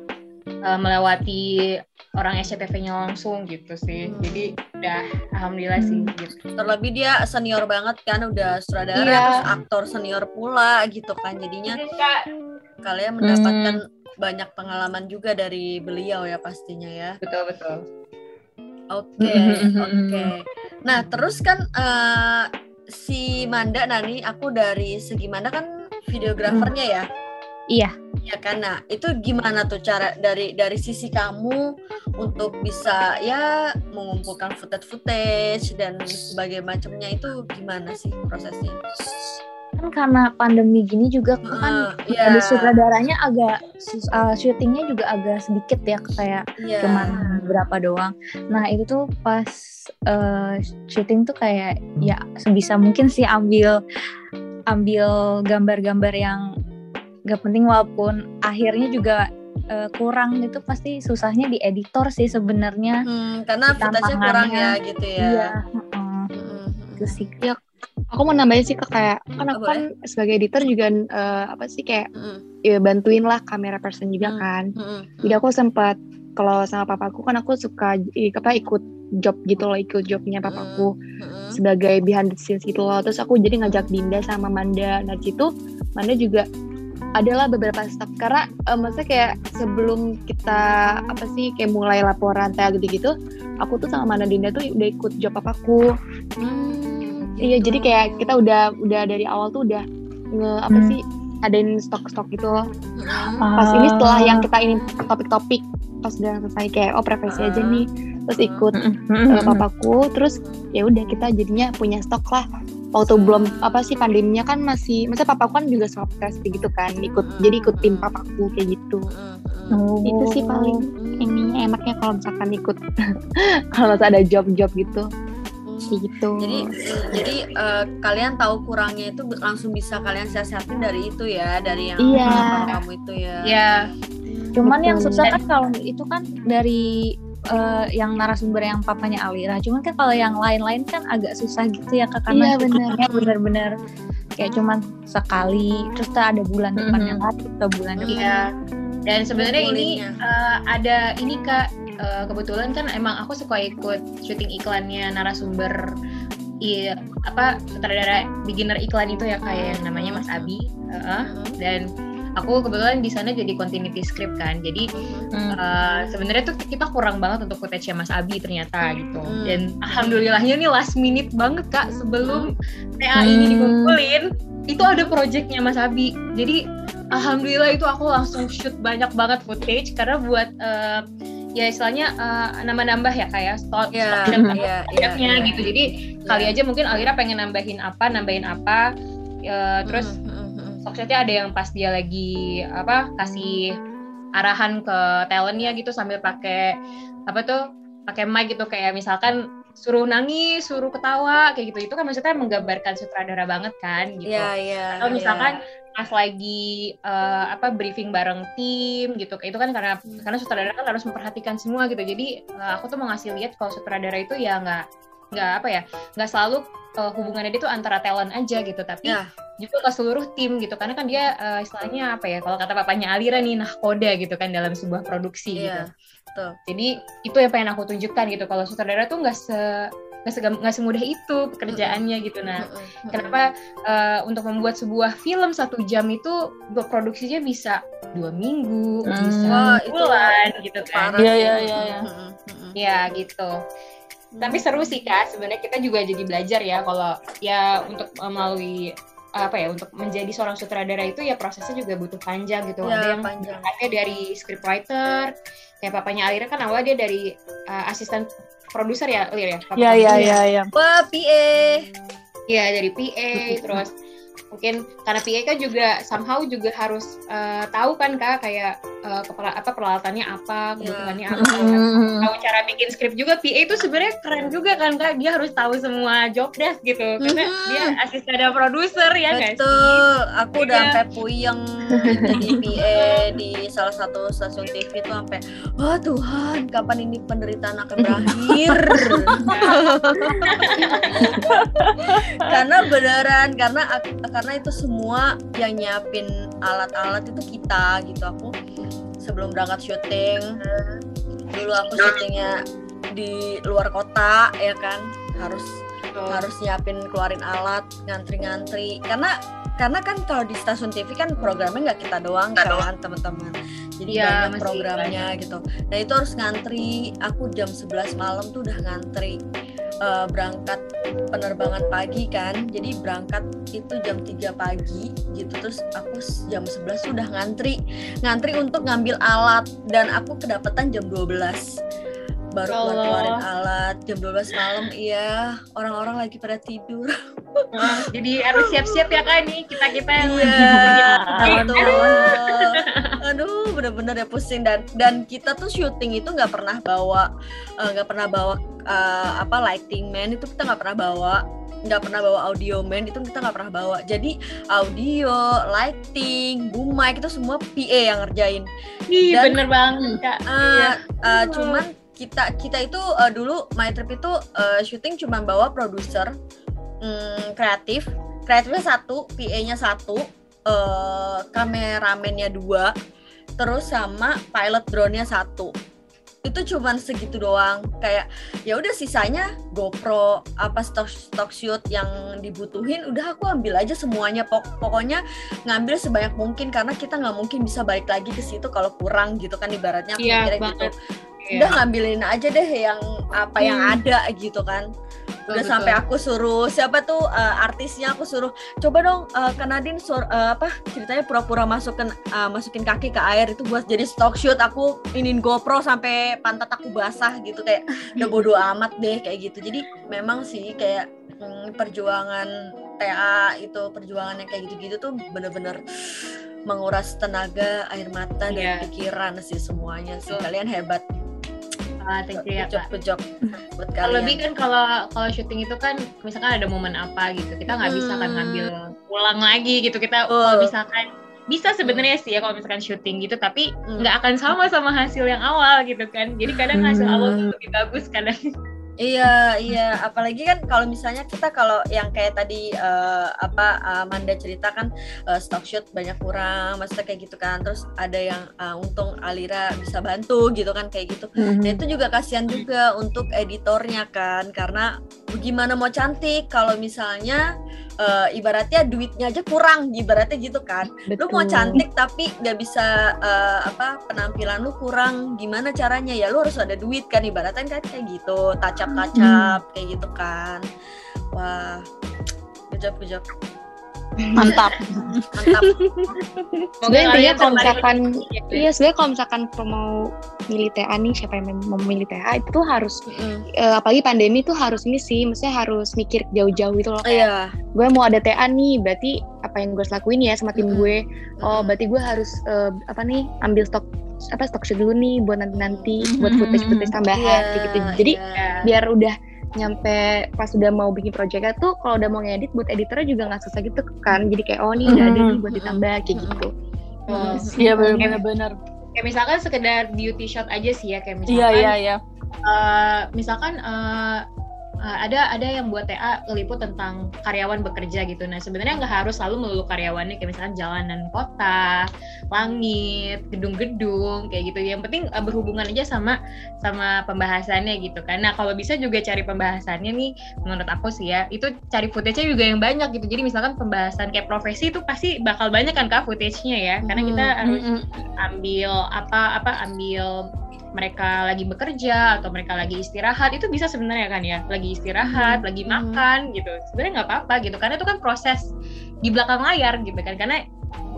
Eh, melewati orang SCTV-nya langsung gitu sih. Hmm. Jadi udah alhamdulillah sih gitu. Terlebih dia senior banget kan, udah sutradara, Iya. terus aktor senior pula gitu kan. Jadinya kalian mendapatkan banyak pengalaman juga dari beliau ya pastinya ya. betul betul. Oke, Mhm, *laughs* oke. Nah, terus kan eh, si Manda Nani, aku dari segi Manda kan videografernya ya. Iya. Ya kan. Nah, itu gimana tuh cara dari dari sisi kamu untuk bisa ya mengumpulkan footage-footage dan sebagainya macamnya itu gimana sih prosesnya? Kan karena pandemi gini juga kan Heeh, iya. ada sutradaranya agak uh, syutingnya juga agak sedikit ya kayak Iya. cuman berapa doang. Nah itu tuh pas uh, syuting tuh kayak ya sebisa mungkin sih ambil ambil gambar-gambar yang gak penting walaupun akhirnya juga uh, kurang itu pasti susahnya di editor sih sebenarnya. Hmm, karena footage-nya kurang ya gitu ya. Iya. heeh. Mm-mm. Itu sih. Aku mau nambahin sih ke kayak kan aku kan sebagai editor juga eh, apa sih kayak Mm-mm. ya, bantuin lah kamera person juga Hmm. kan. Mm-mm. Jadi aku sempat kalau sama papaku kan aku suka apa ikut job gitu loh ikut jobnya papaku Mm-mm. sebagai behind the scenes gitu loh terus aku jadi ngajak Dinda sama Manda nah situ Manda juga adalah beberapa step karena eh, maksudnya kayak sebelum kita apa sih kayak mulai laporan kayak gitu-gitu aku tuh sama Manda Dinda tuh udah ikut job papaku Hmm, iya gitu. jadi kayak kita udah udah dari awal tuh udah nge apa Hmm. sih adain stok-stok gitu loh Mm-mm. pas ini setelah Ah. yang kita ini topik-topik pas udah selesai kayak oh preferensi aja Ah. nih terus ikut eh, papaku terus ya udah kita jadinya punya stok lah waktu belum apa sih pandeminya kan masih masa papaku kan juga swab test gitu kan ikut jadi ikut tim papaku kayak gitu Mm-mm. itu sih paling ininya enaknya kalau misalkan ikut *laughs* kalau ada job-job gitu kayak gitu Jadi jadi eh, kalian tahu kurangnya itu langsung bisa kalian siasatin dari itu ya, dari yang Iya. kamu itu ya. Ya, Cuman yang Betul. susah kan kalau itu kan dari eh, yang narasumber yang papanya Alira. Cuman kan kalau yang lain-lain kan agak susah gitu ya Kak Iya, karena benar. cukupnya bener-bener kayak cuman sekali terus ada bulan depannya Mhm. lagi atau bulan depan. Iya. Dan sebenarnya ini eh, ada ini kak eh, kebetulan kan emang aku suka ikut syuting iklannya narasumber i apa sutradara beginner iklan itu ya kayak yang namanya Mas Abi Heeh. dan aku kebetulan di sana jadi continuity script kan jadi eh, sebenarnya tuh kita kurang banget untuk footage Mas Abi ternyata gitu. Hmm. dan alhamdulillahnya nih last minute banget kak sebelum TA ini Hmm. dikumpulin itu ada projectnya Mas Abi. Jadi alhamdulillah itu aku langsung shoot banyak banget footage karena buat eh, ya istilahnya eh, nambah-nambah ya kayak stok Iya, stok dan iya, iya, projectnya iya. gitu. Jadi kali aja mungkin Alira pengen nambahin apa nambahin apa eh, terus Mm, mm, Stockshotnya ada yang pas dia lagi apa kasih arahan ke talentnya gitu sambil pakai apa tuh pakai mic gitu kayak misalkan suruh nangis, suruh ketawa kayak gitu. Itu kan maksudnya menggambarkan sutradara banget kan gitu. Iya, iya. Atau misalkan iya. pas lagi eh, apa briefing bareng tim gitu. Itu kan karena karena sutradara kan harus memperhatikan semua gitu. Jadi eh, aku tuh mau ngasih lihat kalau sutradara itu ya nggak nggak apa ya nggak selalu eh, hubungannya dia tuh antara talent aja gitu tapi Ya. Juga ke seluruh tim gitu. Karena kan dia eh, istilahnya apa ya kalau kata papanya Alira nih nahkoda gitu kan dalam sebuah produksi gitu. Iya, betul. jadi itu yang pengen aku tunjukkan gitu kalau sutradara tuh nggak se nggak semudah itu pekerjaannya gitu. Nah kenapa eh, untuk membuat sebuah film satu jam itu buat produksinya bisa dua minggu Hmm. bisa itu bulan gitu kan. Iya, iya, iya, iya. Mm. ya gitu. Tapi seru sih kak. Sebenarnya kita juga jadi belajar ya kalau ya untuk melalui apa ya untuk menjadi seorang sutradara itu ya prosesnya juga butuh panjang gitu Ya, ada yang panjang. berangkatnya dari scriptwriter kayak papanya Alira kan awalnya dia dari eh, asisten produser ya Lir ya Papa Iya, kamu iya, ya? iya, iya. Wah, PA. Iya dari PA *laughs* terus mungkin karena PA kan juga somehow juga harus eh, tahu kan kak kayak eh, kepala apa peralatannya apa kebutuhannya apa. Mm-mm. tahu cara bikin skrip juga PA itu sebenarnya keren juga kan kak? Dia harus tahu semua job desk gitu. Karena Mhm. dia asisten dan produser ya sih? Betul, aku udah sampai puyeng jadi PA di salah satu stasiun TV tuh sampai, wah Tuhan, kapan ini penderitaan akan berakhir? *laughs* karena beneran, karena ak- karena itu semua yang nyiapin alat-alat itu kita gitu. Aku sebelum berangkat syuting, dulu aku syutingnya di luar kota ya kan, harus harus nyiapin keluarin alat ngantri-ngantri. Karena karena kan kalau di stasiun TV kan programnya nggak kita doang kan teman-teman. Jadi Iya, banyak programnya gitu. Nah itu harus ngantri. Aku jam 11 malam tuh udah ngantri eh, berangkat penerbangan pagi kan. Jadi berangkat itu jam 3 pagi gitu. Terus aku jam 11 tuh udah ngantri. Ngantri untuk ngambil alat. Dan aku kedapetan jam 12 baru keluar keluarin alat jam 12 malam iya. Orang-orang lagi pada tidur. Wah, jadi harus siap-siap ya kak nih kita kita yang iya betul aduh bener-bener ya pusing. Dan dan kita tuh syuting itu nggak pernah bawa eh, nggak pernah bawa eh, apa lighting man itu kita nggak pernah bawa. Nggak pernah bawa audio man itu kita nggak pernah bawa. Jadi audio lighting boom mic itu semua PA yang ngerjain. Ih, Dan- bener banget kak. Eh, eh, cuman kita kita itu eh, dulu my trip itu eh, syuting cuman bawa produser mm, kreatif. Kreatifnya satu PA-nya satu eh, kameramennya dua terus sama pilot drone-nya satu. Itu cuman segitu doang. Kayak ya udah sisanya GoPro apa stock stock shoot yang dibutuhin udah aku ambil aja semuanya. Pok- pokoknya ngambil sebanyak mungkin karena kita nggak mungkin bisa balik lagi ke situ kalau kurang gitu kan ibaratnya aku Iya, mikirnya gitu Iya. udah ngambilin aja deh yang apa yang Hmm. ada gitu kan udah Betul, sampai betul. aku suruh siapa tuh uh, artisnya aku suruh coba dong uh, ke Nadine sur- uh, apa ceritanya pura-pura masukin uh, masukin kaki ke air itu buat jadi stock shoot aku inin GoPro sampai pantat aku basah gitu kayak udah bodo *laughs* amat deh kayak gitu jadi memang sih kayak mm, perjuangan TA itu perjuangan yang kayak gitu-gitu tuh bener-bener menguras tenaga air mata dan Iya. pikiran sih semuanya sih kalian hebat Ah, thank you ya, Kak. buat Terlebih kalian. kan kalau kalau syuting itu kan misalkan ada momen apa gitu kita nggak bisa kan Hmm. ngambil ulang lagi gitu kita Betul. kalau misalkan bisa sebenarnya sih ya kalau misalkan syuting gitu tapi Hmm. nggak akan sama sama hasil yang awal gitu kan jadi kadang hasil Hmm. awal tuh lebih bagus kadang Iya, iya. Apalagi kan kalau misalnya kita kalau yang kayak tadi eh, apa eh, Manda cerita kan eh, stock shoot banyak kurang, maksudnya kayak gitu kan. Terus ada yang eh, untung Alira bisa bantu gitu kan kayak gitu. Nah itu juga kasihan juga untuk editornya kan, karena gimana mau cantik kalau misalnya eh, ibaratnya duitnya aja kurang, ibaratnya gitu kan. Lu mau cantik tapi nggak bisa eh, apa penampilan lu kurang, gimana caranya ya? Lu harus ada duit kan, ibaratnya kan kayak gitu, tacap tacap kayak gitu kan. Wah, job. Mantap. mantap. Intinya kalau misalkan lagi. iya sebenarnya kalau misalkan mau milih TA nih siapa yang mau memilih TA itu harus Mm-mm. eh, apalagi pandemi itu harus ini sih maksudnya harus mikir jauh-jauh itu loh kayak Iya. gue mau ada TA nih berarti apa yang gue harus lakuin ya sama tim Mm-mm. gue oh Mm-mm. berarti gue harus eh, apa nih ambil stok apa stok dulu nih buat nanti nanti buat Mm-mm. footage footage tambahan Iya, kayak gitu jadi iya. biar udah nyampe pas udah mau bikin projectnya tuh kalau udah mau ngedit buat editornya juga nggak susah gitu kan jadi kayak oh nih udah ada nih buat ditambah kayak gitu Hmm. Iya benar-benar. kayak misalkan sekedar beauty shot aja sih ya kayak misalkan Iya iya iya. eh, misalkan eh, eh, ada ada yang buat TA ngeliput tentang karyawan bekerja gitu. Nah sebenarnya nggak harus selalu melulu karyawannya kayak misalkan jalanan kota, langit, gedung-gedung kayak gitu. Yang penting eh, berhubungan aja sama sama pembahasannya gitu. Nah kalau bisa juga cari pembahasannya nih menurut aku sih ya itu cari footage-nya juga yang banyak gitu. Jadi misalkan pembahasan kayak profesi itu pasti bakal banyak kan kak footage-nya ya. Karena kita harus ambil apa apa ambil mereka lagi bekerja atau mereka lagi istirahat itu bisa sebenarnya kan ya. Lagi istirahat lagi Hmm. makan gitu. Sebenarnya nggak apa-apa gitu karena itu kan proses di belakang layar gitu kan. Karena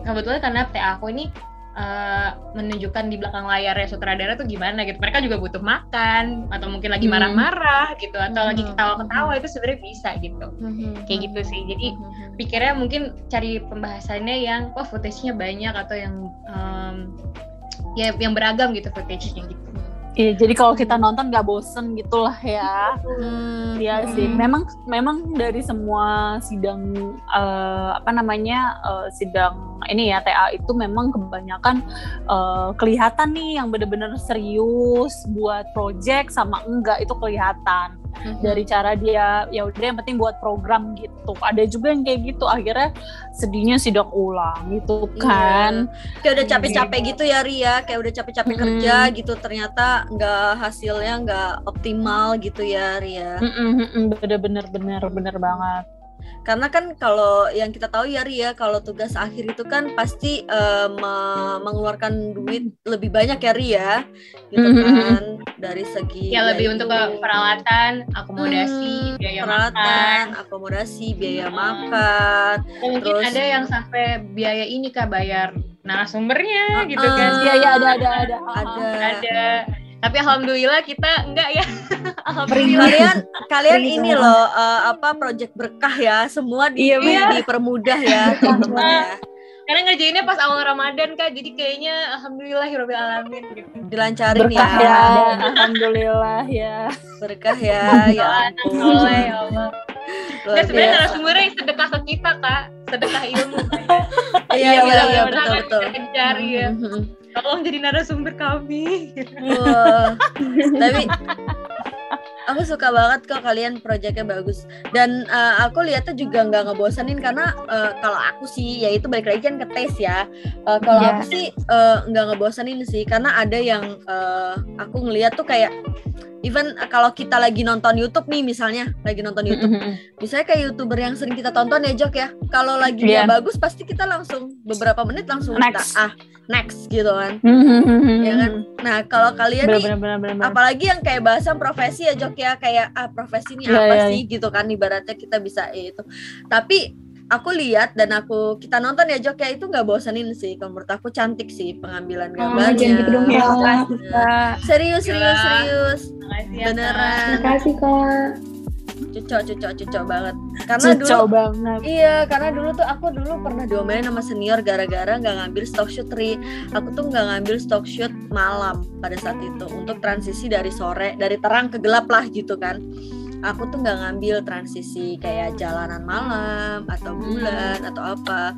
kebetulan karena TA aku ini eh, menunjukkan di belakang layarnya sutradara tuh gimana gitu. Mereka juga butuh makan atau mungkin lagi Hmm. marah-marah gitu atau lagi Hmm. ketawa-ketawa itu sebenarnya bisa gitu. Kayak gitu sih. Jadi pikirnya mungkin cari pembahasannya yang wah footage-nya banyak atau yang em, ya yang beragam gitu footage-nya gitu. Iya, jadi kalau kita nonton nggak bosen gitulah ya. Hmm. Iya sih. Memang memang dari semua sidang eh, apa namanya eh, sidang ini ya TA itu memang kebanyakan eh, kelihatan nih yang bener-bener serius buat project sama enggak itu kelihatan dari cara dia ya udah yang penting buat program gitu. Ada juga yang kayak gitu akhirnya sedihnya sidang ulang gitu kan. kayak udah capek-capek gitu ya Ria kayak udah capek-capek Mm-mm. kerja gitu ternyata nggak hasilnya nggak optimal gitu ya Ria Mm-mm, mm-mm, bener-bener bener bener banget. Karena kan kalau yang kita tahu ya Ria kalau tugas akhir itu kan pasti me- mengeluarkan duit lebih banyak ya Ria gitu Mm-mm. kan dari segi Ya lebih itu, untuk ke peralatan, akomodasi, hmm, biaya peralatan makan. akomodasi biaya Hmm. makan Atau mungkin Terus- ada yang sampai biaya ini kak bayar narasumbernya gitu Ah, kan. Iya iya ada ada ada. ada Ada. Tapi alhamdulillah kita enggak ya. *laughs* alhamdulillah. kalian kalian ini loh eh, apa project berkah ya semua di, Iya, di- iya. dipermudah ya *laughs* teman-teman ya Karena ngerjainnya pas awal Ramadan kak, jadi kayaknya alhamdulillah alamin gitu. dilancarin Berkah ya, ya, alhamdulillah ya. berkah ya *laughs* ya ampun soleh ya Allah. Dan sebenarnya narasumbernya yang sedekah ke kita kak, sedekah ilmu. iya iya iya Mudah-mudahan betul betul Kita kejar ya. Tolong jadi narasumber kami. Wah. tapi aku suka banget kok kalian proyeknya bagus dan eh, aku lihatnya juga nggak ngebosanin karena eh, kalau aku sih ya itu balik lagi kan ke tes ya Eh, kalau Iya. aku sih nggak ngebosanin sih karena ada yang eh, aku ngeliat tuh kayak even eh, kalau kita lagi nonton YouTube nih misalnya lagi nonton YouTube. Misalnya kayak youtuber yang sering kita tonton ya Jok ya. Kalau lagi dia Iya. bagus pasti kita langsung beberapa menit langsung kita Next. ah next gitu kan. Hmm. ya kan? Nah kalau kalian nih Bener-bener. apalagi yang kayak bahasan profesi ya Jok ya. Kayak ah profesi ini Iya, apa iya, sih? Gitu kan ibaratnya kita bisa eh, itu. Tapi aku lihat dan aku kita nonton ya Jok ya itu nggak bosanin sih kalau menurut aku cantik sih pengambilan Oh, gambarnya jangan gitu dong, Kak. serius serius serius Makasih ya, Kak. beneran Makasih kak. cocok cocok cocok banget karena dulu Cucok banget. Iya, karena dulu tuh aku dulu pernah diomelin sama senior gara-gara nggak ngambil stock shoot tri. Aku tuh nggak ngambil stock shoot malam pada saat itu untuk transisi dari sore, dari terang ke gelap lah gitu kan. Aku tuh nggak ngambil transisi kayak jalanan malam atau bulan atau apa.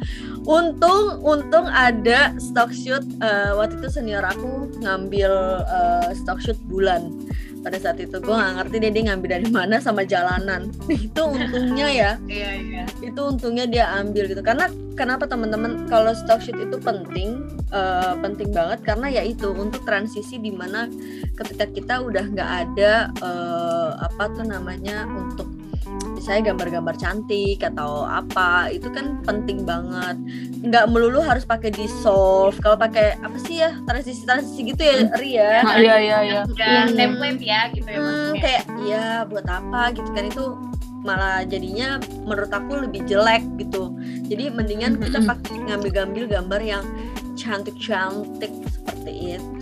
Untung, untung ada stock shoot eh, waktu itu senior aku ngambil eh, stock shoot bulan pada saat itu gue nggak ngerti deh dia ngambil dari mana sama jalanan. *laughs* Itu untungnya ya. Iya, iya. itu untungnya dia ambil gitu. Karena kenapa teman-teman? Kalau stock shoot itu penting eh, penting banget. Karena ya itu untuk transisi di mana ketika kita udah nggak ada eh, apa tuh namanya untuk misalnya gambar-gambar cantik atau apa itu kan penting banget nggak melulu harus pakai dissolve kalau pakai apa sih ya transisi transisi gitu ya Ria Nah, iya iya iya. Udah Hmm. template ya gitu ya Hmm, maksudnya. kayak ya buat apa gitu kan itu malah jadinya menurut aku lebih jelek gitu jadi mendingan kita pakai ngambil-ngambil gambar yang cantik-cantik seperti itu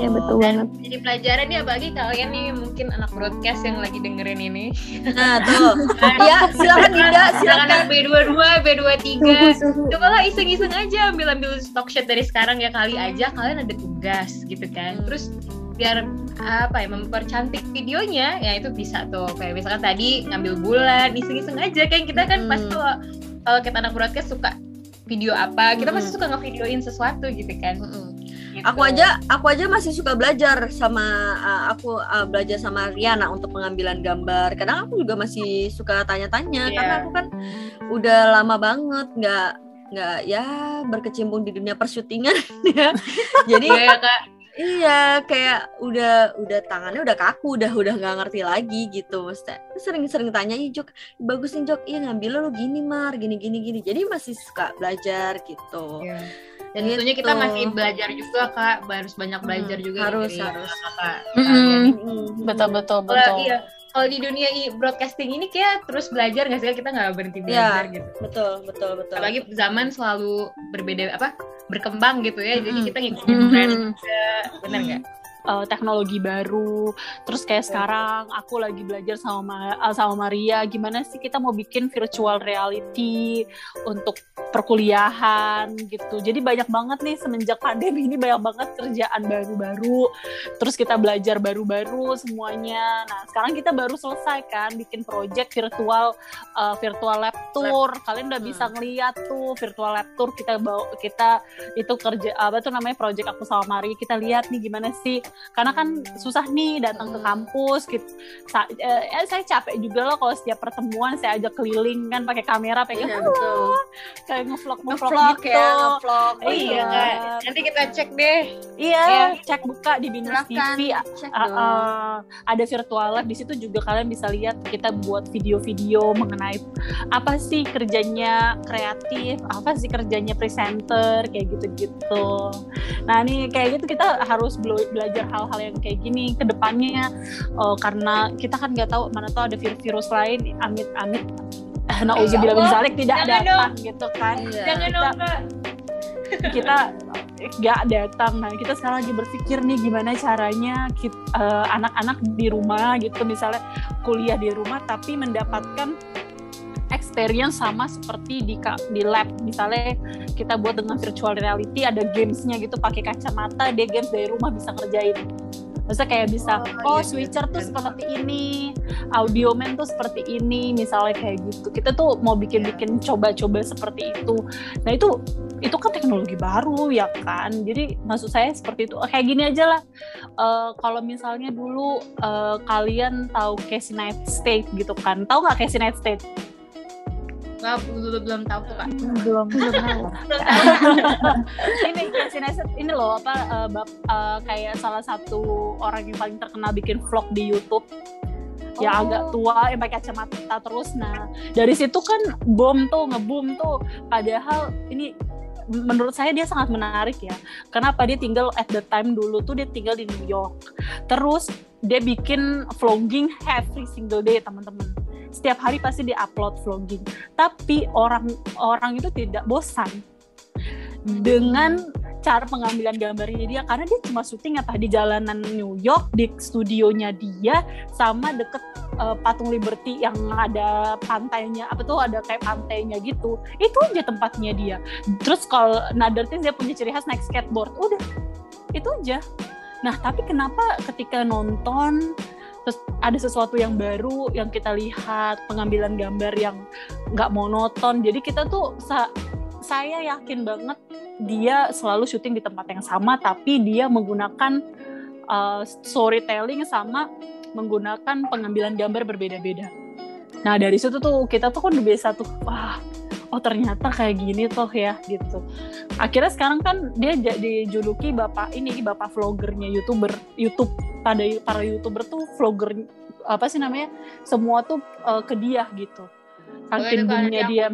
Iya betul banget. Jadi pelajaran nih apalagi kalian nih mungkin anak broadcast yang lagi dengerin ini. nah tuh *laughs* ya silakan Dinda Silakan silakan B22, B23. Suhu suhu. Cobalah iseng-iseng aja ambil-ambil stock shot dari sekarang ya kali aja kalian ada tugas gitu kan. Hmm. Terus biar apa ya mempercantik videonya ya itu bisa tuh kayak misalkan tadi ngambil bulan iseng-iseng aja kan kita kan Hmm. pasti kalau kalau kita anak broadcast suka video apa kita pasti Hmm. suka ngevideoin sesuatu gitu kan Mm-mm. Gitu. aku aja aku aja masih suka belajar sama uh, aku uh, belajar sama Riana untuk pengambilan gambar kadang aku juga masih suka tanya-tanya Iya. karena aku kan udah lama banget nggak nggak ya berkecimpung di dunia persyutingan *laughs* ya jadi ya kak Iya, kayak udah udah tangannya udah kaku, udah udah nggak ngerti lagi gitu, maksudnya. Sering-sering tanya, "Ih, Jok, bagus nih Jok, iya ngambil lu gini Mar, gini gini gini." Jadi masih suka belajar gitu. Iya. Dan Gitu. tentunya kita masih belajar juga kak, harus banyak belajar Hmm, juga harus, dari harus. kakak. Mm. Betul betul Kalau betul. iya, kalau di dunia i- broadcasting ini kayak terus belajar nggak sih kita nggak berhenti Iya. belajar gitu. Betul, betul, betul. Apalagi zaman selalu berbeda apa berkembang gitu ya, jadi kita ngikutin tren juga, bener nggak? Eh, teknologi baru. Terus kayak sekarang aku lagi belajar sama Ma- eh, sama Maria gimana sih kita mau bikin virtual reality untuk perkuliahan gitu. Jadi banyak banget nih semenjak pandemi ini banyak banget kerjaan baru-baru. Terus kita belajar baru-baru semuanya. Nah, sekarang kita baru selesai kan bikin project virtual eh, virtual lab tour. Kalian udah bisa ngeliat tuh virtual lab tour kita bawa kita itu kerja apa tuh namanya project aku sama Mari kita lihat nih gimana sih karena kan susah nih datang ke kampus gitu Sa- eh, eh, saya capek juga loh kalau setiap pertemuan saya ajak keliling kan pakai kamera pegang Iya, betul. kayak ngevlog ngevlog Ngevlog gitu ya, ngevlog. Oh iya kak, nanti kita cek deh. iya Iya. cek buka di binus Silahkan TV dong. ah, ada virtual lab di situ juga kalian bisa lihat kita buat video-video mengenai apa sih kerjanya kreatif, apa sih kerjanya presenter kayak gitu-gitu. Nah ini kayak gitu kita harus belo- hal-hal yang kayak gini ke depannya. Oh, karena kita kan nggak tahu mana tahu ada vir- virus lain amit-amit. *laughs* Nah Ya Allah, zalik tidak datang gitu kan. Iya. Jangan kita- dong *laughs* kita nggak datang. Nah, kita sekarang lagi berpikir nih gimana caranya eh, anak-anak di rumah gitu, misalnya kuliah di rumah tapi mendapatkan experience sama seperti di di lab. Misalnya kita buat dengan virtual reality ada gamesnya gitu pakai kacamata, dia games dari rumah bisa ngerjain. Maksudnya kayak bisa, Oh, oh, iya, switcher iya, tuh iya. seperti ini, audio man tuh seperti ini, misalnya kayak gitu. Kita tuh mau bikin-bikin coba-coba seperti itu. Nah itu itu kan teknologi baru ya kan jadi maksud saya seperti itu kayak gini aja lah Eh, kalau misalnya dulu eh, kalian tahu Casey Neistat gitu kan tahu nggak Casey Neistat Nggak, belum, belum tahu tuh kak. belum *laughs* belum tahu. Belum *laughs* tahu. ini Neistat ini loh apa eh, bap- eh, kayak salah satu orang yang paling terkenal bikin vlog di YouTube ya Oh. agak tua yang pakai kacamata terus nah dari situ kan bom tuh ngebum tuh padahal ini menurut saya dia sangat menarik ya kenapa dia tinggal at the time dulu tuh dia tinggal di New York terus dia bikin vlogging every single day teman-teman setiap hari pasti dia upload vlogging. Tapi orang orang itu tidak bosan dengan cara pengambilan gambarnya dia. Karena dia cuma syuting apa di jalanan New York di studionya dia sama deket eh, patung Liberty yang ada pantainya. Apa tuh ada kayak pantainya gitu. Itu aja tempatnya dia. Terus kalau another thing dia punya ciri khas naik skateboard. Udah itu aja. Nah tapi kenapa ketika nonton terus ada sesuatu yang baru yang kita lihat pengambilan gambar yang nggak monoton jadi kita tuh sa- saya yakin banget dia selalu syuting di tempat yang sama tapi dia menggunakan uh, storytelling sama menggunakan pengambilan gambar berbeda-beda. Nah dari situ tuh kita tuh kan biasa tuh wah oh ternyata kayak gini tuh ya gitu. Akhirnya sekarang kan dia jadi juluki bapak ini bapak vlogernya youtuber YouTube pada para youtuber tuh vlogger apa sih namanya semua tuh uh, ke dia gitu. Saking nanti boomnya dia.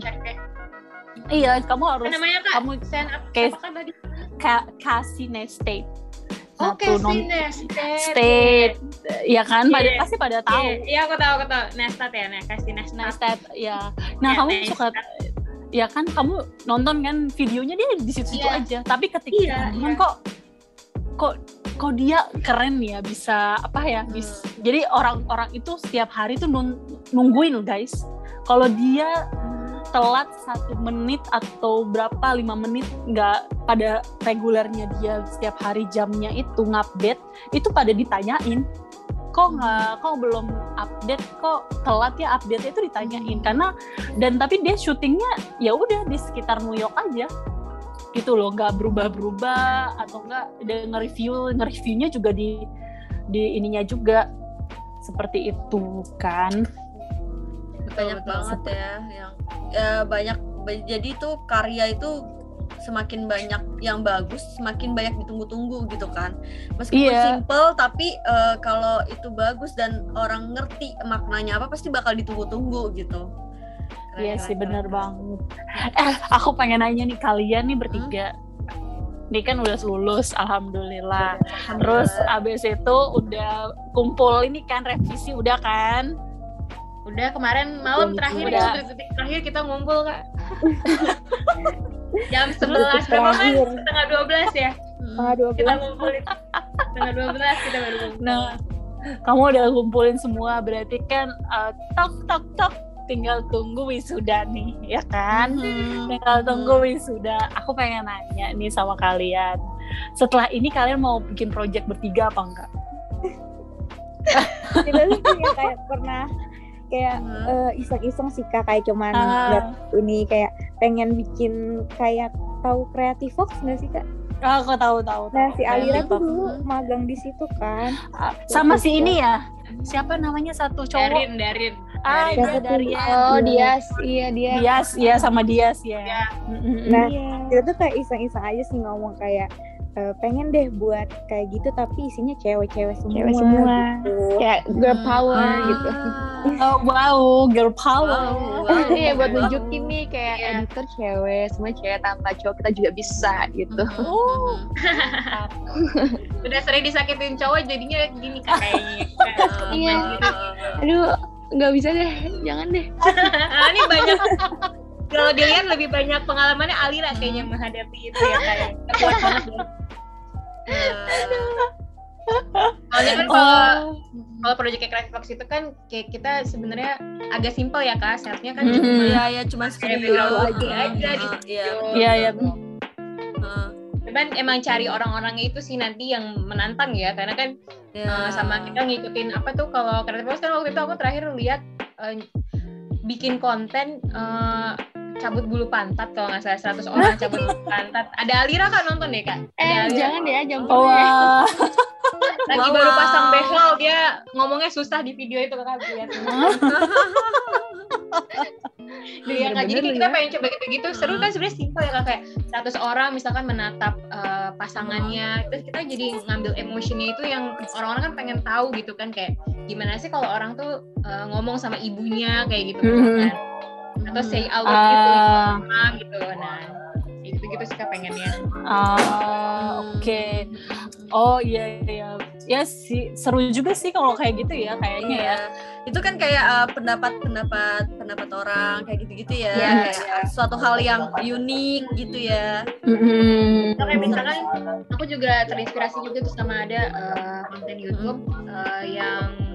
Iya kamu harus namanya kak? kamu Apa kak tadi? Ka- Cassie Neistat. Oke, Satu non State. state, ya kan? Pada Iya. pasti pada tahu. Iya, iya aku tahu, aku tahu. Nestat ya, nah kasih Nestat. Neistat, ya. Nah, Ya, kamu Neistat. suka ya kan kamu nonton kan videonya dia di situ-situ Iya. aja. Tapi ketika Iya, nonton iya. kok kok kok dia keren ya bisa apa ya? Bis, jadi orang-orang itu setiap hari tuh nung- nungguin guys. Kalau dia telat satu menit atau berapa lima menit nggak pada regulernya dia setiap hari jamnya itu ngupdate itu pada ditanyain kok nggak kok belum update kok telat ya update itu ditanyain. Karena dan tapi dia syutingnya ya udah di sekitar New York aja. Gitu loh nggak berubah-berubah atau nggak dia nge-review nge-reviewnya juga di di ininya juga. Seperti itu kan. Banyak betul. banget ya yang ya banyak ba- jadi tuh karya itu semakin banyak yang bagus semakin banyak ditunggu-tunggu gitu kan meskipun Iya. simple tapi eh, kalau itu bagus dan orang ngerti maknanya apa pasti bakal ditunggu-tunggu gitu Keren, Iya keren, sih bener keren. banget. Eh aku pengen nanya nih kalian nih bertiga. Nih kan udah lulus, alhamdulillah. Terus abis itu udah kumpul ini kan revisi udah kan? Udah kemarin malam terakhir Udah. ya, detik terakhir kita ngumpul kak. *laughs* Jam 11 berapa kan? Setengah 12 ya. Setengah dua Kita belas. ngumpulin. Setengah 12 kita baru ngumpul. Nah, kamu udah kumpulin semua berarti kan eh, tok tok tok tinggal tunggu wisuda nih, ya kan? Mhm. Tinggal tunggu wisuda. Aku pengen nanya nih sama kalian. Setelah ini kalian mau bikin project bertiga apa enggak? kita tuh punya kayak pernah kayak eh, iseng-iseng sih kak kayak cuman Ah. liat ini kayak pengen bikin kayak tahu kreatif Fox nggak sih kak? Ah, aku tahu tahu. Nah tahu. si Alira Kayak tuh dulu magang di situ kan. Ah, sama si ini ya. Siapa namanya satu cowok? Darin, Darin. Ah, Darin. iya? Darian. Oh, Dias, iya dia. Dias, ya sama Dias ya. Iya. Mm-mm. Nah, Iya. kita tuh kayak iseng-iseng aja sih ngomong kayak eh, pengen deh buat kayak gitu tapi isinya cewek-cewek semua. Cewek semua. Gitu. Kayak girl power Ah. gitu. Oh, wow, girl power. Wow, wow, Iya buat nunjukin nih kayak Iya. editor cewek, semua cewek tanpa cowok kita juga bisa gitu. Oh. *laughs* Udah sering disakitin cowok jadinya gini kayaknya. Iya. Gitu. Aduh, nggak bisa deh, jangan deh. *laughs* Nah, ini banyak kalau dilihat lebih banyak pengalamannya Alira kayaknya menghadapi itu ya kayak kuat banget. ya. *laughs* Soalnya kan kalau Oh. kalau proyek kayak Box itu kan kayak kita sebenarnya agak simpel ya kak, setnya kan Mhm. cuma Iya, ya cuma Kayak studio background aja. studio. Iya, iya. Ah, Cuman emang cari orang-orangnya itu sih nanti yang menantang ya, karena kan iya. Uh, sama kita ngikutin apa tuh kalau Creative Box kan waktu itu aku terakhir lihat uh, bikin konten uh, cabut bulu pantat kalau nggak salah 100 orang cabut bulu pantat. Ada Alira kan nonton deh kak? Ada Eh, Alira. jangan ya, jangan Oh, wah. *laughs* Lagi Wow. baru pasang behel dia ngomongnya susah di video itu kakak lihat. *laughs* Iya kak, jadi kita pengen coba gitu-gitu seru kan sebenarnya simpel ya kak kayak 100 orang misalkan menatap eh, pasangannya terus kita jadi ngambil emosinya itu yang orang-orang kan pengen tahu gitu kan kayak gimana sih kalau orang tuh eh, ngomong sama ibunya kayak gitu misalkan atau say I love you to Ah. gitu nah gitu-gitu sih pengennya Ah, oke. Oh iya iya. Ya sih seru juga sih kalau kayak gitu ya kayaknya ya. Iya. Itu kan kayak uh, pendapat-pendapat pendapat orang kayak gitu-gitu ya. Iya, Kayak suatu hal yang unik gitu ya. Mm-mm. Atau kayak misalkan aku juga terinspirasi juga tuh sama ada eh, konten YouTube eh, yang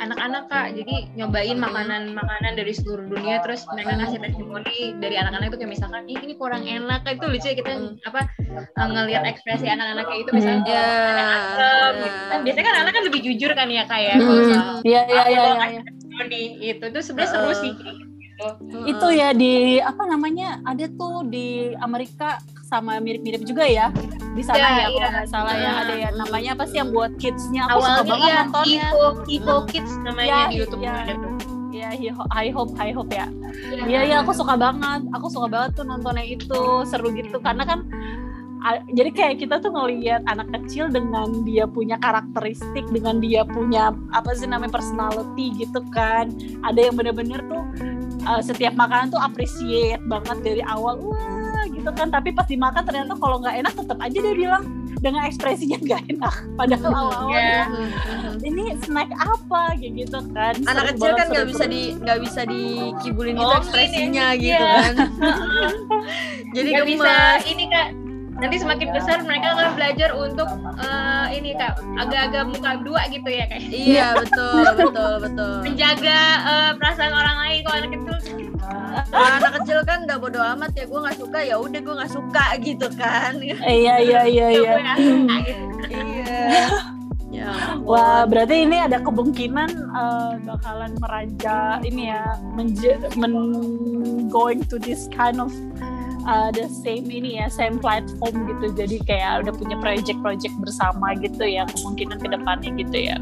anak-anak kak. Jadi nyobain makanan-makanan dari seluruh dunia terus mereka ngasih testimoni dari anak-anak itu kayak misalkan Ih, ini kurang enak. Itu lucu ya kita apa eh, ngelihat ekspresi anak-anak kayak itu misalnya Iya. asem gitu kan. Biasanya kan anak kan lebih jujur kan ya kalau Mm. Iya iya aku iya doang iya. kasih testimoni itu tuh sebenarnya seru sih gitu Itu ya di apa namanya ada tuh di Amerika sama mirip-mirip juga ya di sana Iya, ya iya. kalau nggak salah ya ada ya namanya apa sih yang buat kidsnya aku suka awalnya banget ya nontonnya Eco Eco Kids namanya Iya, di YouTube iya. Iya, Hi- High Hope, High Hope ya. Iya, iya, aku suka banget. Aku suka banget tuh nontonnya itu, seru gitu. Karena kan, jadi kayak kita tuh ngelihat anak kecil dengan dia punya karakteristik, dengan dia punya apa sih namanya personality gitu kan. Ada yang bener-bener tuh uh, setiap makanan tuh appreciate banget dari awal. Wah, gitu kan. Tapi pas dimakan ternyata kalau nggak enak tetap aja dia bilang dengan ekspresinya *laughs* nggak enak. Padahal awal-awal Iya. dia, ini snack apa kayak gitu kan. Anak Seru kecil kan nggak bisa di nggak bisa dikibulin gitu Oh, ekspresinya ini, gitu iya. kan. *laughs* Jadi nggak bisa ini kak nanti semakin besar mereka akan belajar untuk eh, ini kak agak-agak muka dua gitu ya kayak Iya betul *laughs* betul betul. menjaga eh, perasaan orang lain kalau anak kecil Kalau anak kecil kan udah bodo amat ya gue nggak suka ya udah gue nggak suka gitu kan. Eh, Iya iya iya iya. gitu Iya. Ya. Wah berarti ini ada kemungkinan eh, bakalan meraja ini ya menje, men going to this kind of uh, the same ini ya same platform gitu jadi kayak udah punya project-project bersama gitu ya kemungkinan ke depannya gitu ya.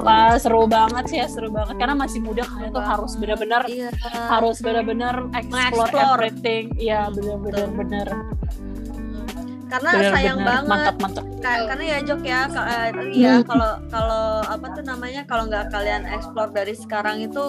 Wah seru banget sih ya seru banget karena masih muda kalian tuh harus benar-benar Iya. harus benar-benar explore Nge-explore. everything. Iya benar-benar benar. Karena Benar, sayang benar. banget Mantap mantap. Ka- karena ya Jok ya ka- eh, ya kalau kalau apa tuh namanya kalau nggak kalian explore dari sekarang itu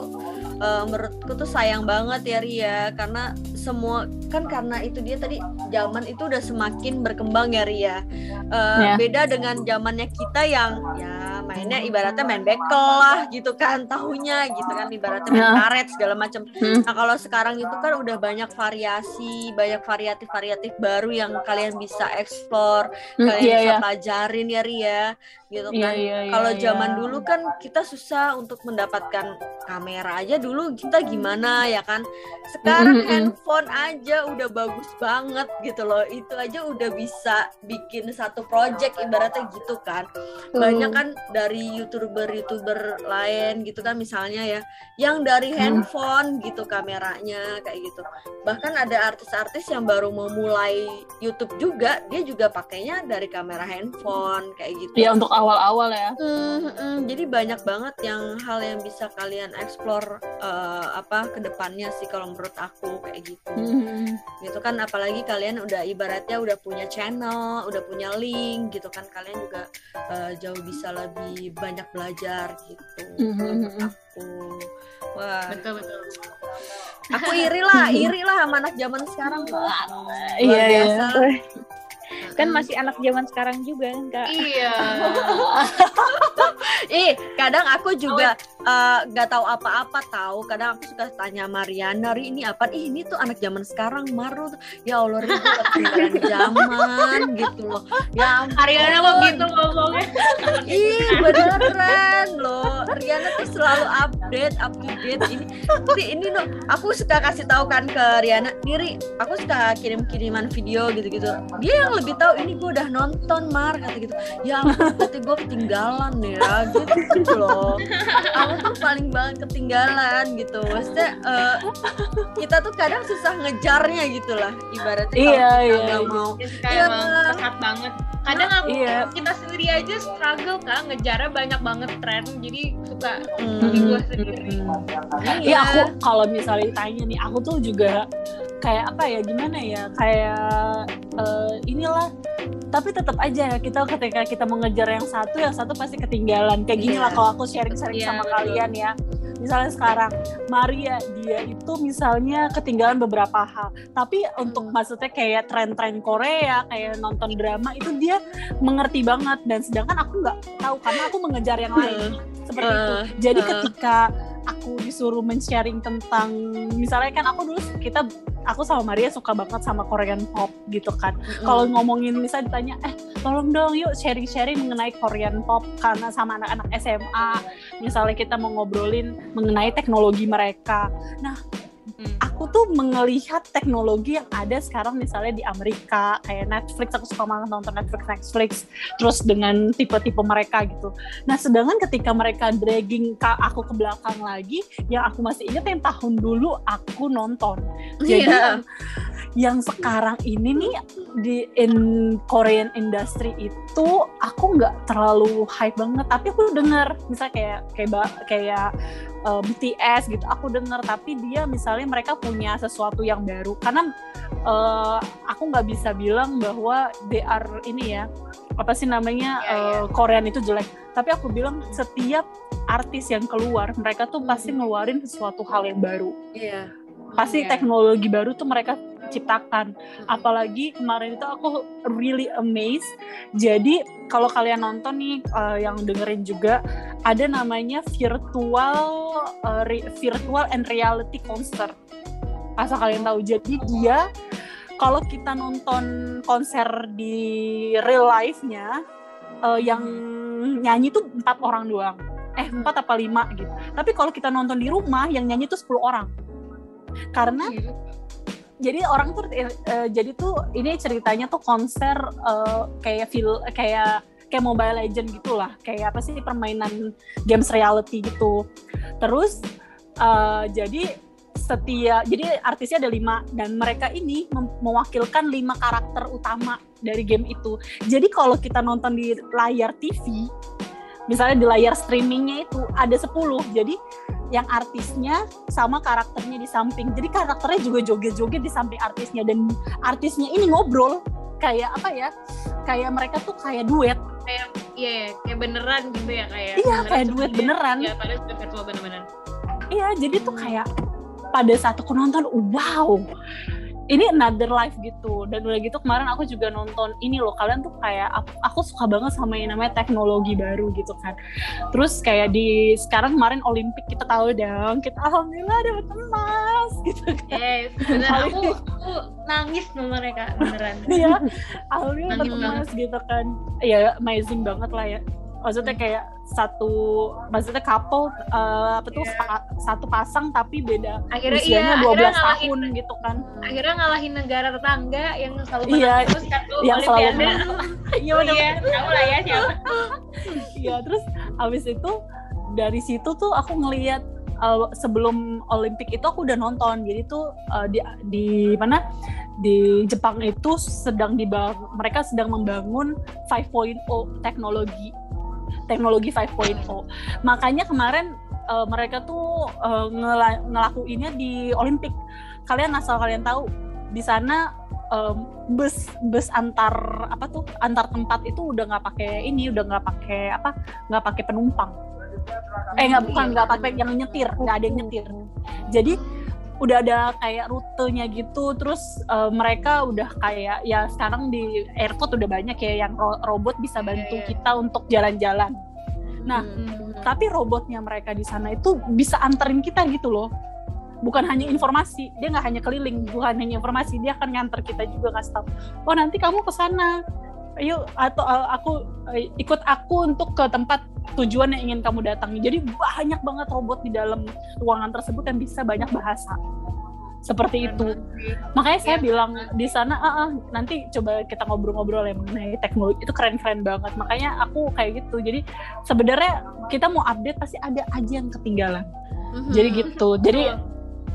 eh, menurutku tuh sayang banget ya Ria karena semua kan karena itu dia tadi zaman itu udah semakin berkembang ya Ria Eh, Ya. beda dengan zamannya kita yang ya mainnya ibaratnya main bekel lah gitu kan tahunya gitu kan ibaratnya main Ya. karet segala macam Hmm. Nah kalau sekarang itu kan udah banyak variasi, banyak variatif-variatif baru yang kalian bisa explore, Hmm, kalian iya, bisa iya. pelajarin ya Ria, gitu Iya, kan. iya, iya, kalau iya. zaman dulu kan kita susah untuk mendapatkan kamera aja dulu kita gimana ya kan. Sekarang Mm, mm, mm. handphone aja udah bagus banget gitu loh. Itu aja udah bisa bikin satu project ibaratnya gitu kan. Banyak kan dari youtuber-youtuber lain gitu kan misalnya ya yang dari handphone gitu kameranya kayak gitu bahkan ada artis-artis yang baru mau mulai YouTube juga dia juga pakainya dari kamera handphone kayak gitu Iya untuk awal-awal ya. Hmm, hmm, jadi banyak banget yang hal yang bisa kalian explore eh, apa ke depannya sih kalau menurut aku kayak gitu Hmm. gitu kan apalagi kalian udah ibaratnya udah punya channel udah punya link gitu kan kalian juga eh, jauh bisa lebih banyak belajar gitu. Menurut mhm. aku. Wah. Betul betul. Aku iri lah iri lah sama anak zaman sekarang Wah, luar Iya. iya. Kan masih anak zaman sekarang juga kan kak iya *laughs* Ih, kadang aku juga eh, nggak tahu apa-apa tahu. Kadang aku suka tanya Mariana, Ri ini apa? Ih, ini tuh anak zaman sekarang Maru. Ya Allah, Ri gue udah ketinggalan zaman gitu loh. Ya ampun. Ariana mah gitu ngomongnya *laughs* Ih, beneran loh. Riana tuh selalu update, up to date. Ini, Ri, ini no, aku suka kasih tahu kan ke Riana. Nih, Ri, aku suka kirim-kiriman video gitu-gitu. Dia yang lebih tahu ini gue udah nonton Mar kata gitu. Ya ampun, *laughs* berarti gue ketinggalan ya gitu loh. kamu tuh paling banget ketinggalan gitu maksudnya eh, kita tuh kadang susah ngejarnya gitu lah ibaratnya kalau Iya, kita iya, nggak iya. mau Jessica Iya. emang banget kadang aku Iya. kita sendiri aja struggle kan ngejarnya banyak banget tren jadi suka Hmm. bagi gue sendiri Iya aku kalau misalnya ditanya nih aku tuh juga kayak apa ya gimana ya kayak eh, inilah. Tapi tetap aja kita ketika kita mengejar yang satu yang satu pasti ketinggalan. Kayak gini Iya. lah kalau aku sharing-sharing Iya, sama betul. kalian ya. Misalnya sekarang Maria dia itu misalnya ketinggalan beberapa hal. Tapi untuk maksudnya kayak tren-tren Korea kayak nonton drama itu dia mengerti banget. Dan sedangkan aku nggak tahu karena aku mengejar yang lain. Seperti itu. Eh, jadi eh. ketika aku disuruh men-sharing tentang misalnya kan aku dulu kita aku sama Maria suka banget sama Korean pop gitu kan. Kalau ngomongin misalnya ditanya eh tolong dong yuk sharing-sharing mengenai Korean pop karena sama anak-anak SMA misalnya kita mau ngobrolin mengenai teknologi mereka. Nah, Hmm. aku tuh melihat teknologi yang ada sekarang misalnya di Amerika kayak Netflix aku suka banget nonton Netflix Netflix terus dengan tipe-tipe mereka gitu nah sedangkan ketika mereka dragging aku ke belakang lagi yang aku masih ingat yang tahun dulu aku nonton jadi Iya. Yang, sekarang ini nih di in Korean industry itu aku nggak terlalu hype banget tapi aku denger misalnya kayak kayak kayak uh, BTS gitu aku denger tapi dia misalnya mereka punya sesuatu yang baru karena uh, aku nggak bisa bilang bahwa they are ini ya apa sih namanya Iya, iya. uh, Korean itu jelek tapi aku bilang setiap artis yang keluar mereka tuh pasti ngeluarin sesuatu hal yang baru Iya. pasti Iya. teknologi baru tuh mereka ciptakan apalagi kemarin itu aku really amazed. Jadi kalau kalian nonton nih uh, yang dengerin juga ada namanya virtual uh, re- virtual and reality concert. Asal kalian tahu. Jadi dia kalau kita nonton konser di real life-nya uh, yang nyanyi tuh empat orang doang. Eh empat apa lima gitu. Tapi kalau kita nonton di rumah yang nyanyi tuh 10 orang. Karena jadi orang tuh eh, jadi tuh ini ceritanya tuh konser eh, kayak feel kayak kayak Mobile Legend gitulah kayak apa sih permainan games reality gitu. Terus eh, jadi setia jadi artisnya ada lima dan mereka ini mewakilkan lima karakter utama dari game itu. Jadi kalau kita nonton di layar TV misalnya di layar streamingnya itu ada 10 jadi yang artisnya sama karakternya di samping jadi karakternya juga joget-joget di samping artisnya dan artisnya ini ngobrol kayak apa ya kayak mereka tuh kayak duet Iya, iya, kayak beneran gitu ya kayak. Iya, kayak duet dia- beneran. Iya, padahal sudah virtual bener-bener. iya jadi tuh kayak pada saat aku nonton wow ini another life gitu dan udah gitu kemarin aku juga nonton ini loh kalian tuh kayak aku, aku suka banget sama yang namanya teknologi baru gitu kan terus kayak di sekarang kemarin Olimpik kita tahu dong kita alhamdulillah dapat emas gitu kan Yes, bener. aku, aku nangis sama mereka beneran. Iya, alhamdulillah dapat emas gitu kan. Ya amazing banget lah ya. Maksudnya kayak satu, maksudnya couple uh, apa tuh sa- satu pasang tapi beda Akhirnya usianya iya, 12 akhirnya ngalahin tahun gitu kan. akhirnya ngalahin negara tetangga yang selalu Iya, menang terus kan tuh yang selalu Olimpiade. *laughs* Iya Oh bener. iya, tahu lah ya siapa. Iya, terus habis itu dari situ tuh aku ngelihat uh, sebelum Olimpik itu aku udah nonton. Jadi tuh uh, di di mana di Jepang itu sedang dibangun mereka sedang membangun 5.0 teknologi teknologi 5.0. Makanya kemarin uh, mereka tuh uh, ngela- ngelakuinnya di Olimpik. Kalian asal kalian tahu di sana um, bus bus antar apa tuh antar tempat itu udah nggak pakai ini udah nggak pakai apa nggak pakai penumpang eh nggak bukan nggak pakai yang nyetir nggak ada yang nyetir jadi udah ada kayak rutenya gitu terus eh, mereka udah kayak ya sekarang di airport udah banyak ya yang ro- robot bisa bantu iya. kita untuk jalan-jalan nah Hmm. tapi robotnya mereka di sana itu bisa anterin kita gitu loh bukan hanya informasi dia nggak hanya keliling bukan hanya informasi dia akan nganter kita juga ngasih tahu oh nanti kamu ke sana ayo atau uh, aku uh, ikut aku untuk ke tempat tujuan yang ingin kamu datangi. Jadi banyak banget robot di dalam ruangan tersebut yang bisa banyak bahasa. Seperti itu. makanya saya bilang di sana ah, ah, nanti coba kita ngobrol-ngobrol ya mengenai teknologi. Itu keren-keren banget. Makanya aku kayak gitu. Jadi sebenarnya kita mau update pasti ada aja yang ketinggalan. Mhm. jadi gitu. Jadi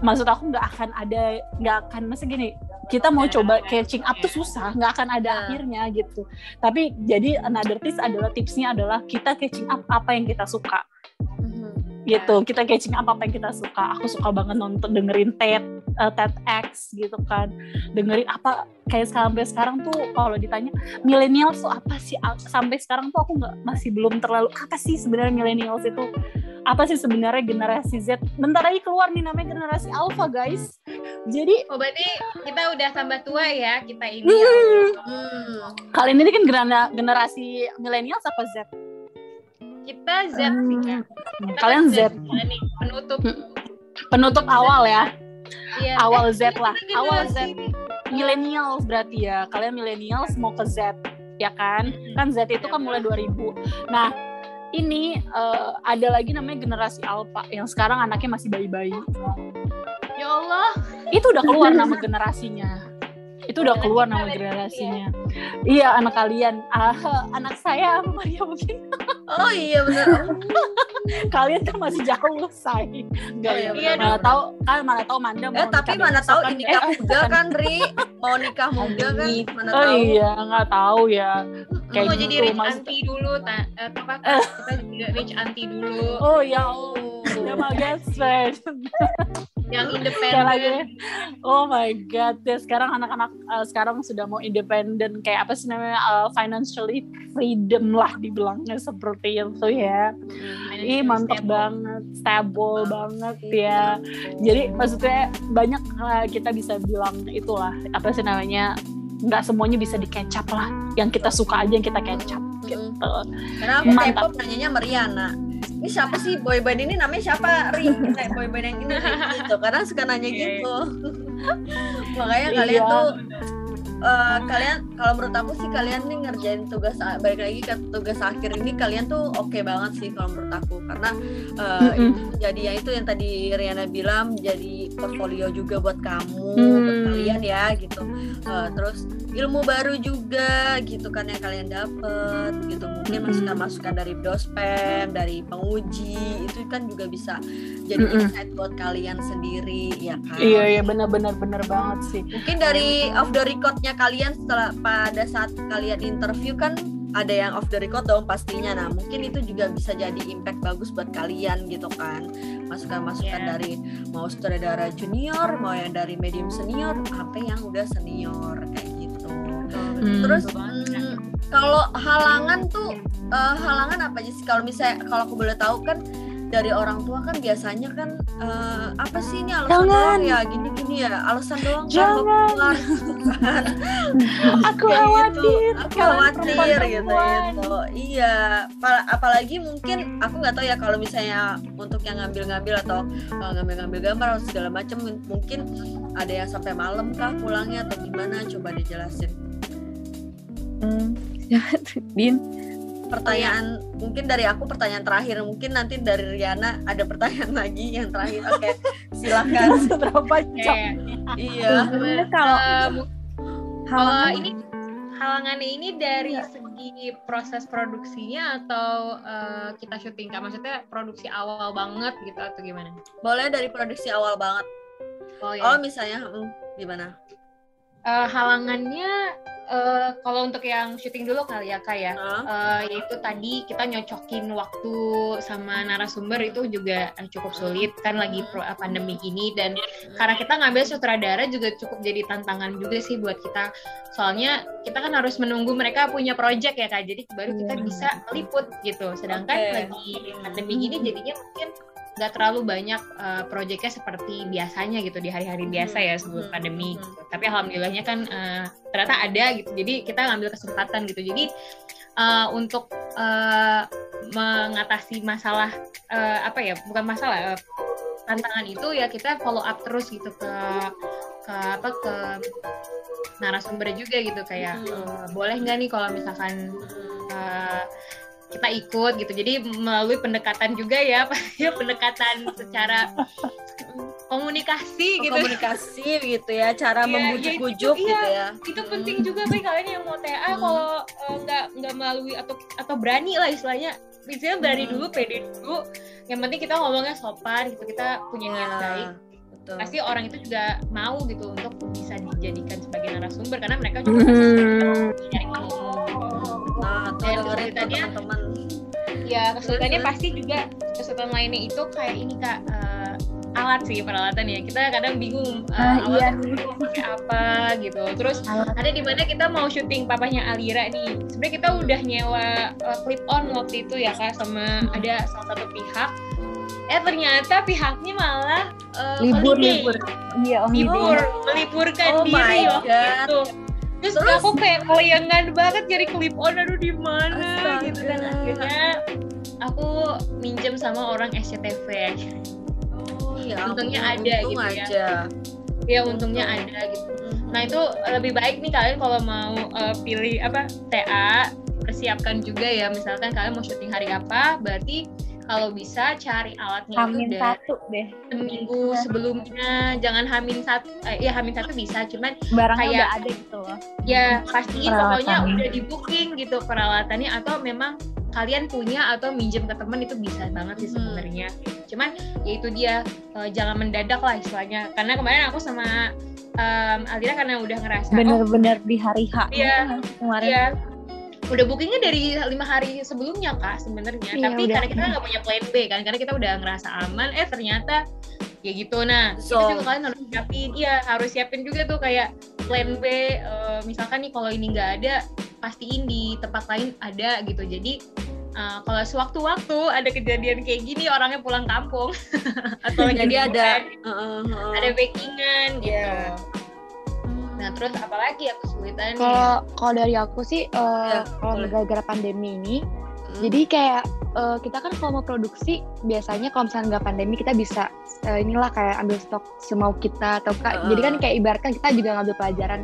maksud aku nggak akan ada nggak akan masa gini kita mau coba catching up tuh susah nggak akan ada Nah. akhirnya gitu tapi jadi another tips adalah tipsnya adalah kita catching up apa yang kita suka Mhm. Gitu. Kita catching up apa yang kita suka. Aku suka banget nonton dengerin TED eh, TEDx gitu kan. Dengerin apa kayak sampai sekarang tuh kalau ditanya milenial tuh apa sih? Sampai sekarang tuh aku nggak masih belum terlalu apa sih sebenarnya millennials itu? Apa sih sebenarnya generasi Z? Bentar lagi keluar nih namanya generasi Alpha guys. Jadi Oh berarti kita udah tambah tua ya kita ini. Hmm. kalian ini kan genera- generasi milenial apa Z Kita Z sih kan. Kita kalian kan Z. Nih, penutup. penutup awal ya. Iya. awal Z lah. awal Z. millennials berarti ya. Kalian millennials mau ke Z ya kan? Kan Z itu kan mulai 2000 nah ini eh, ada lagi namanya generasi Alpha yang sekarang anaknya masih bayi-bayi. Ya Allah. itu udah keluar nama generasinya itu udah keluar nama generasinya. iya anak kalian. Ah, anak saya Maria mungkin. Oh iya benar. *laughs* kalian kan masih jauh say. Enggak Oh, ya iya mana tahu kan mana tahu Manda mau Eh tapi nikah mana tahu kan. ini Eh, nikah muda kan. Ri? Mau nikah muda kan Amin. mana Oh tahu. iya, nggak tahu ya. Kayak mau gitu, jadi rich maksud- auntie dulu, ta, eh, apa? *laughs* Kita jadi rich auntie dulu, Oh ya, oh, ya best friend. Yang lagi, independen. oh my god, ya sekarang anak-anak uh, sekarang sudah mau independen, kayak apa sih namanya uh, financially freedom lah dibilangnya seperti itu ya. Ih mantep banget, stable banget ya. Jadi maksudnya banyak uh, kita bisa bilang itulah apa sih namanya nggak semuanya bisa di catch up lah. Yang kita suka aja yang kita up gitu. Karena aku Mantap. K-pop nanyanya Mariana. Ini siapa sih boyband ini namanya siapa? Ri, kayak boyband yang ini *laughs* gitu. Karena suka nanya gitu. *laughs* Makanya kalian Iya. tuh eh, kalian kalau menurut aku sih kalian nih ngerjain tugas balik lagi ke tugas akhir ini kalian tuh oke banget sih kalau menurut aku karena eh, Mm-mm. itu jadi yang itu yang tadi Riana bilang jadi portfolio juga buat kamu Hmm. buat kalian ya gitu Eh, terus ilmu baru juga gitu kan yang kalian dapet gitu mungkin Mm-mm. masukan-masukan dari dospem dari penguji itu kan juga bisa jadi Mm-mm. insight buat kalian sendiri ya kan Iya iya benar-benar benar banget sih. mungkin dari off the recordnya kalian setelah pada saat kalian interview kan ada yang off the record dong pastinya nah mungkin itu juga bisa jadi impact bagus buat kalian gitu kan masukan-masukan Iya. dari mau sutradara junior mau yang dari medium senior sampai yang udah senior kayak gitu Hmm. terus betul banget. mm, kalau halangan tuh eh, halangan apa aja sih kalau misalnya kalau aku boleh tahu kan dari orang tua kan biasanya kan eh, apa sih ini alasan Jangan. doang ya gini-gini ya alasan doang kan Jangan. keluar gitu *laughs* kan Aku Kayak khawatir. gitu. aku khawatir gitu gitu iya Apal- apalagi mungkin aku nggak tahu ya kalau misalnya untuk yang ngambil-ngambil atau uh, ngambil-ngambil gambar atau segala macam mungkin ada yang sampai malam kah pulangnya atau gimana coba dijelasin Hmm. *laughs* Din, pertanyaan mungkin dari aku pertanyaan terakhir mungkin nanti dari Riana ada pertanyaan *laughs* lagi yang terakhir. Oke silakan. *laughs* Seberapa Oke. jam? iya sebenarnya kalau Eh, halangan ini halangannya ini dari segi proses produksinya atau eh, kita syuting kak? Maksudnya produksi awal banget gitu atau gimana? boleh dari produksi awal banget. Oh, oh misalnya hmm, gimana Eh, halangannya eh, kalau untuk yang syuting dulu kali ya kak ya Hah? Eh, yaitu tadi kita nyocokin waktu sama narasumber itu juga cukup sulit kan lagi pro- pandemi ini dan karena kita ngambil sutradara juga cukup jadi tantangan juga sih buat kita soalnya kita kan harus menunggu mereka punya project ya kak jadi baru kita Iya. bisa meliput gitu sedangkan Oke. lagi pandemi ini jadinya mungkin nggak terlalu banyak uh, proyeknya seperti biasanya gitu di hari-hari biasa ya sebelum Hmm. pandemi Hmm. gitu. tapi alhamdulillahnya kan uh, ternyata ada gitu jadi kita ngambil kesempatan gitu jadi uh, untuk uh, mengatasi masalah uh, apa ya bukan masalah uh, tantangan itu ya kita follow up terus gitu ke ke apa ke narasumber juga gitu kayak Hmm. uh, boleh nggak nih kalau misalkan uh, kita ikut gitu. Jadi melalui pendekatan juga ya *laughs* ya pendekatan secara komunikasi gitu. Komunikasi gitu ya cara Iya, membujuk-bujuk iya, gitu ya. itu penting juga bagi kalian yang mau TA Hmm. kalau eh, nggak nggak melalui atau atau berani lah istilahnya. Istilahnya berani Hmm. dulu pede dulu. Yang penting kita ngomongnya sopan gitu kita punya niat Nah, baik betul. Pasti orang itu juga mau gitu untuk bisa dijadikan sebagai narasumber karena mereka juga pasti nyari ilmu nah tuh Dan dengerin tuh kesulitannya- teman-teman. Ya kesulitannya pasti juga kesulitan lainnya itu kayak ini kak eh, alat sih peralatan ya. Kita kadang bingung eh, Ah, alat iya. apa gitu. Terus Alat. ada di mana kita mau syuting papanya Alira nih. Sebenarnya kita udah nyewa uh, clip on waktu itu ya kak sama ada salah satu pihak eh ternyata pihaknya malah uh, libur holiday. libur. Iya om libur. Meliburkan Oh diri my waktu God. itu. Terus, Terus? aku kayak kelayangan banget cari clip on aduh di mana? Gitu dan akhirnya aku minjem sama orang SCTV oh ya Untungnya ampun, ada untung gitu ya. aja. Ya untungnya ada gitu. Nah itu lebih baik nih kalian kalau mau uh, pilih apa TA persiapkan juga ya. Misalkan kalian mau syuting hari apa berarti kalau bisa cari alatnya Hamin itu satu deh. Seminggu sebelumnya. Jangan hamin satu eh, ya hamin satu bisa cuman barangnya Kayak- udah ada gitu loh. Ya pastiin pokoknya udah di booking gitu peralatannya atau memang kalian punya atau minjem ke temen itu bisa banget sih Hmm. sebenarnya. Cuman ya itu dia eh, jangan mendadak lah istilahnya. Karena kemarin aku sama em, Alira karena udah ngerasa oh bener-bener di hari H Iya. kemarin. Iya. Udah bookingnya dari lima hari sebelumnya kak sebenarnya. Iya, Tapi udah. karena kita nggak punya plan B kan, karena kita udah ngerasa aman. Eh ternyata ya gitu. Nah itu So. juga kalian harus siapin. Iya harus siapin juga tuh kayak plan B. eh, misalkan nih kalau ini nggak ada, pastiin di tempat lain ada gitu. Jadi eh, kalau sewaktu-waktu ada kejadian kayak gini orangnya pulang kampung atau *laughs* jadi ada Heeh, heeh. ada backingan gitu. Iya. Nah terus apalagi ya kesulitannya? Kalau kalau dari aku sih eh, Ya, kalau gara-gara pandemi ini, Hmm. jadi kayak eh, kita kan kalau mau produksi biasanya kalau misalnya nggak pandemi kita bisa eh, inilah kayak ambil stok semau kita atau ka- Heeh. jadi kan kayak ibaratkan kita juga ngambil pelajaran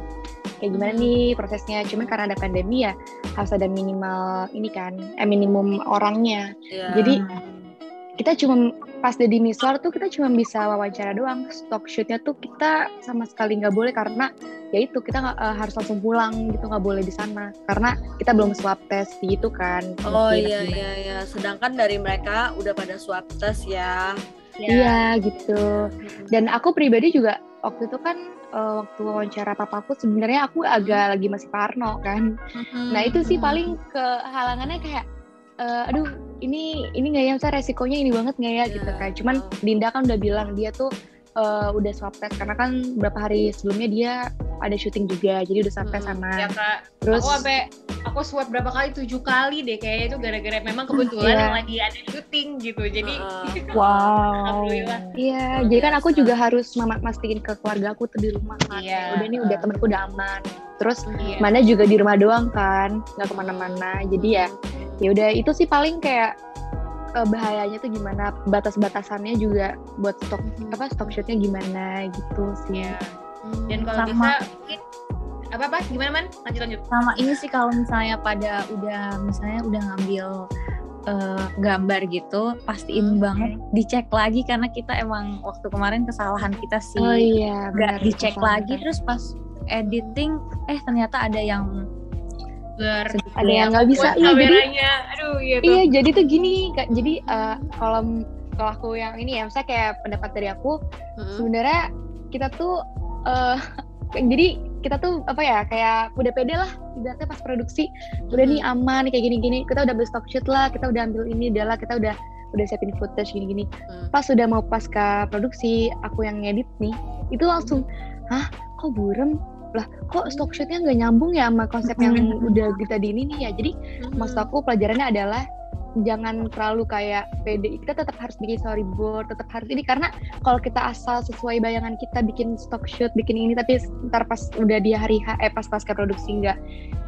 kayak gimana Hmm. nih prosesnya. Cuman karena ada pandemi ya harus ada minimal ini kan, eh minimum orangnya. Iya. Jadi kita cuma pas di Miswar tuh kita cuma bisa wawancara doang. Stock shootnya tuh kita sama sekali nggak boleh karena ya itu kita nggak eh, harus langsung pulang gitu nggak boleh di sana. Karena kita belum swab test gitu kan. Oh Mungkin iya gimana. iya iya. Sedangkan dari mereka udah pada swab test ya. iya gitu. Dan aku pribadi juga waktu itu kan eh, waktu wawancara papaku sebenarnya aku agak lagi masih parno kan. Nah itu sih paling kehalangannya kayak eh, aduh ini ini nggak ya misalnya resikonya ini banget nggak ya gitu Iya. kan cuman Dinda kan udah bilang dia tuh eh, udah swab test karena kan beberapa hari sebelumnya dia ada syuting juga jadi udah swab test Hmm, sama ya kak terus aku sampai aku swab berapa kali tujuh kali deh kayaknya itu gara-gara memang kebetulan Iya. yang lagi ada syuting gitu jadi Heeh. *laughs* wow alhamdulillah Iya, Luar jadi kan aku juga harus mastiin ke keluarga aku tuh di rumah kan. Iya. Udah nih udah temenku udah aman. Terus Iya. mana juga di rumah doang kan, nggak ke mana-mana. Jadi ya, ya udah itu sih paling kayak eh, bahayanya tuh gimana batas-batasannya juga buat stok apa stok shootnya gimana gitu sih. Iya. dan kalau Sama. bisa mungkin apa apa gimana man lanjut lanjut sama ini sih kalau misalnya pada udah misalnya udah ngambil eh, gambar gitu pastiin banget dicek lagi karena kita emang waktu kemarin kesalahan kita sih Oh iya, benar. nggak dicek kesalahan. lagi terus pas editing eh ternyata ada yang Ber Ada yang nggak bisa, iya jadi aduh iya tuh. Iya, jadi tuh gini, Kak. Jadi eh, kalau kalau aku yang ini ya, misalnya kayak pendapat dari aku, Hmm. sebenarnya kita tuh eh *laughs* jadi kita tuh apa ya kayak udah pede lah ibaratnya pas produksi. Udah nih aman kayak gini-gini. Kita udah ambil stock shoot lah kita udah ambil ini udah lah kita udah udah siapin footage gini-gini. Hmm. pas udah mau pasca produksi aku yang ngedit nih itu langsung hah kok burem lah kok stock shootnya nggak nyambung ya sama konsep yang udah kita di ini nih ya? Jadi maksud aku pelajarannya adalah jangan terlalu kayak pede kita tetap harus bikin storyboard tetap harus ini. Karena kalau kita asal sesuai bayangan kita bikin stock shoot bikin ini tapi ntar pas udah di hari H eh pas pasca produksi nggak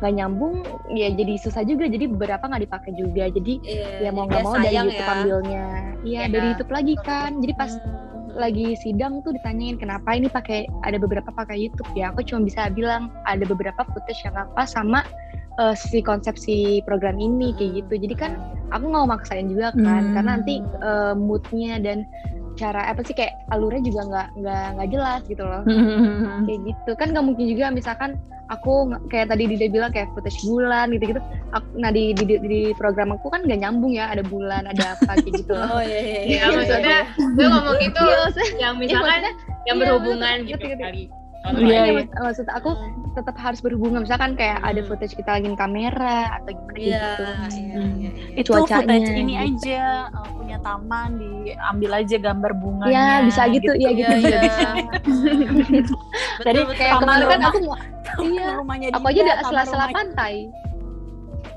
nggak nyambung ya jadi susah juga. Jadi beberapa nggak dipakai juga. Jadi Iya, ya mau nggak mau dari YouTube ya. ambilnya. Iya Iya. dari YouTube lagi kan. Jadi pas Hmm. Lagi sidang tuh ditanyain kenapa ini pakai ada beberapa pakai YouTube ya aku cuma bisa bilang ada beberapa footage yang apa sama eh, si konsepsi program ini kayak gitu jadi kan aku nggak mau maksain juga kan Hmm. karena nanti eh, moodnya dan cara apa sih kayak alurnya juga nggak nggak nggak jelas gitu loh *laughs* kayak gitu kan nggak mungkin juga misalkan aku kayak tadi Dida bilang kayak footage bulan gitu gitu nah di, di di- di program aku kan nggak nyambung ya ada bulan ada apa kayak gitu loh *laughs* Oh iya iya. Iya, iya. maksudnya gue ngomong itu Iya, yang iya, misalkan maksudnya- yang iya, berhubungan ngerti, gitu ngerti. kali. Iya, Iya, iya. mak- maksud aku tetap harus berhubungan misalkan kayak ada Hmm. footage kita lagi kamera atau gimana Iya, gitu. iya, iya, iya. itu Cuacanya, footage ini gitu. aja uh, punya taman diambil aja gambar bunganya Iya, bisa gitu, iya gitu. Iya, *laughs* juga iya. Dari Betul, Kayak Taman kemarin kan aku mau *laughs* iya, rumahnya aku aja ada sela-sela pantai.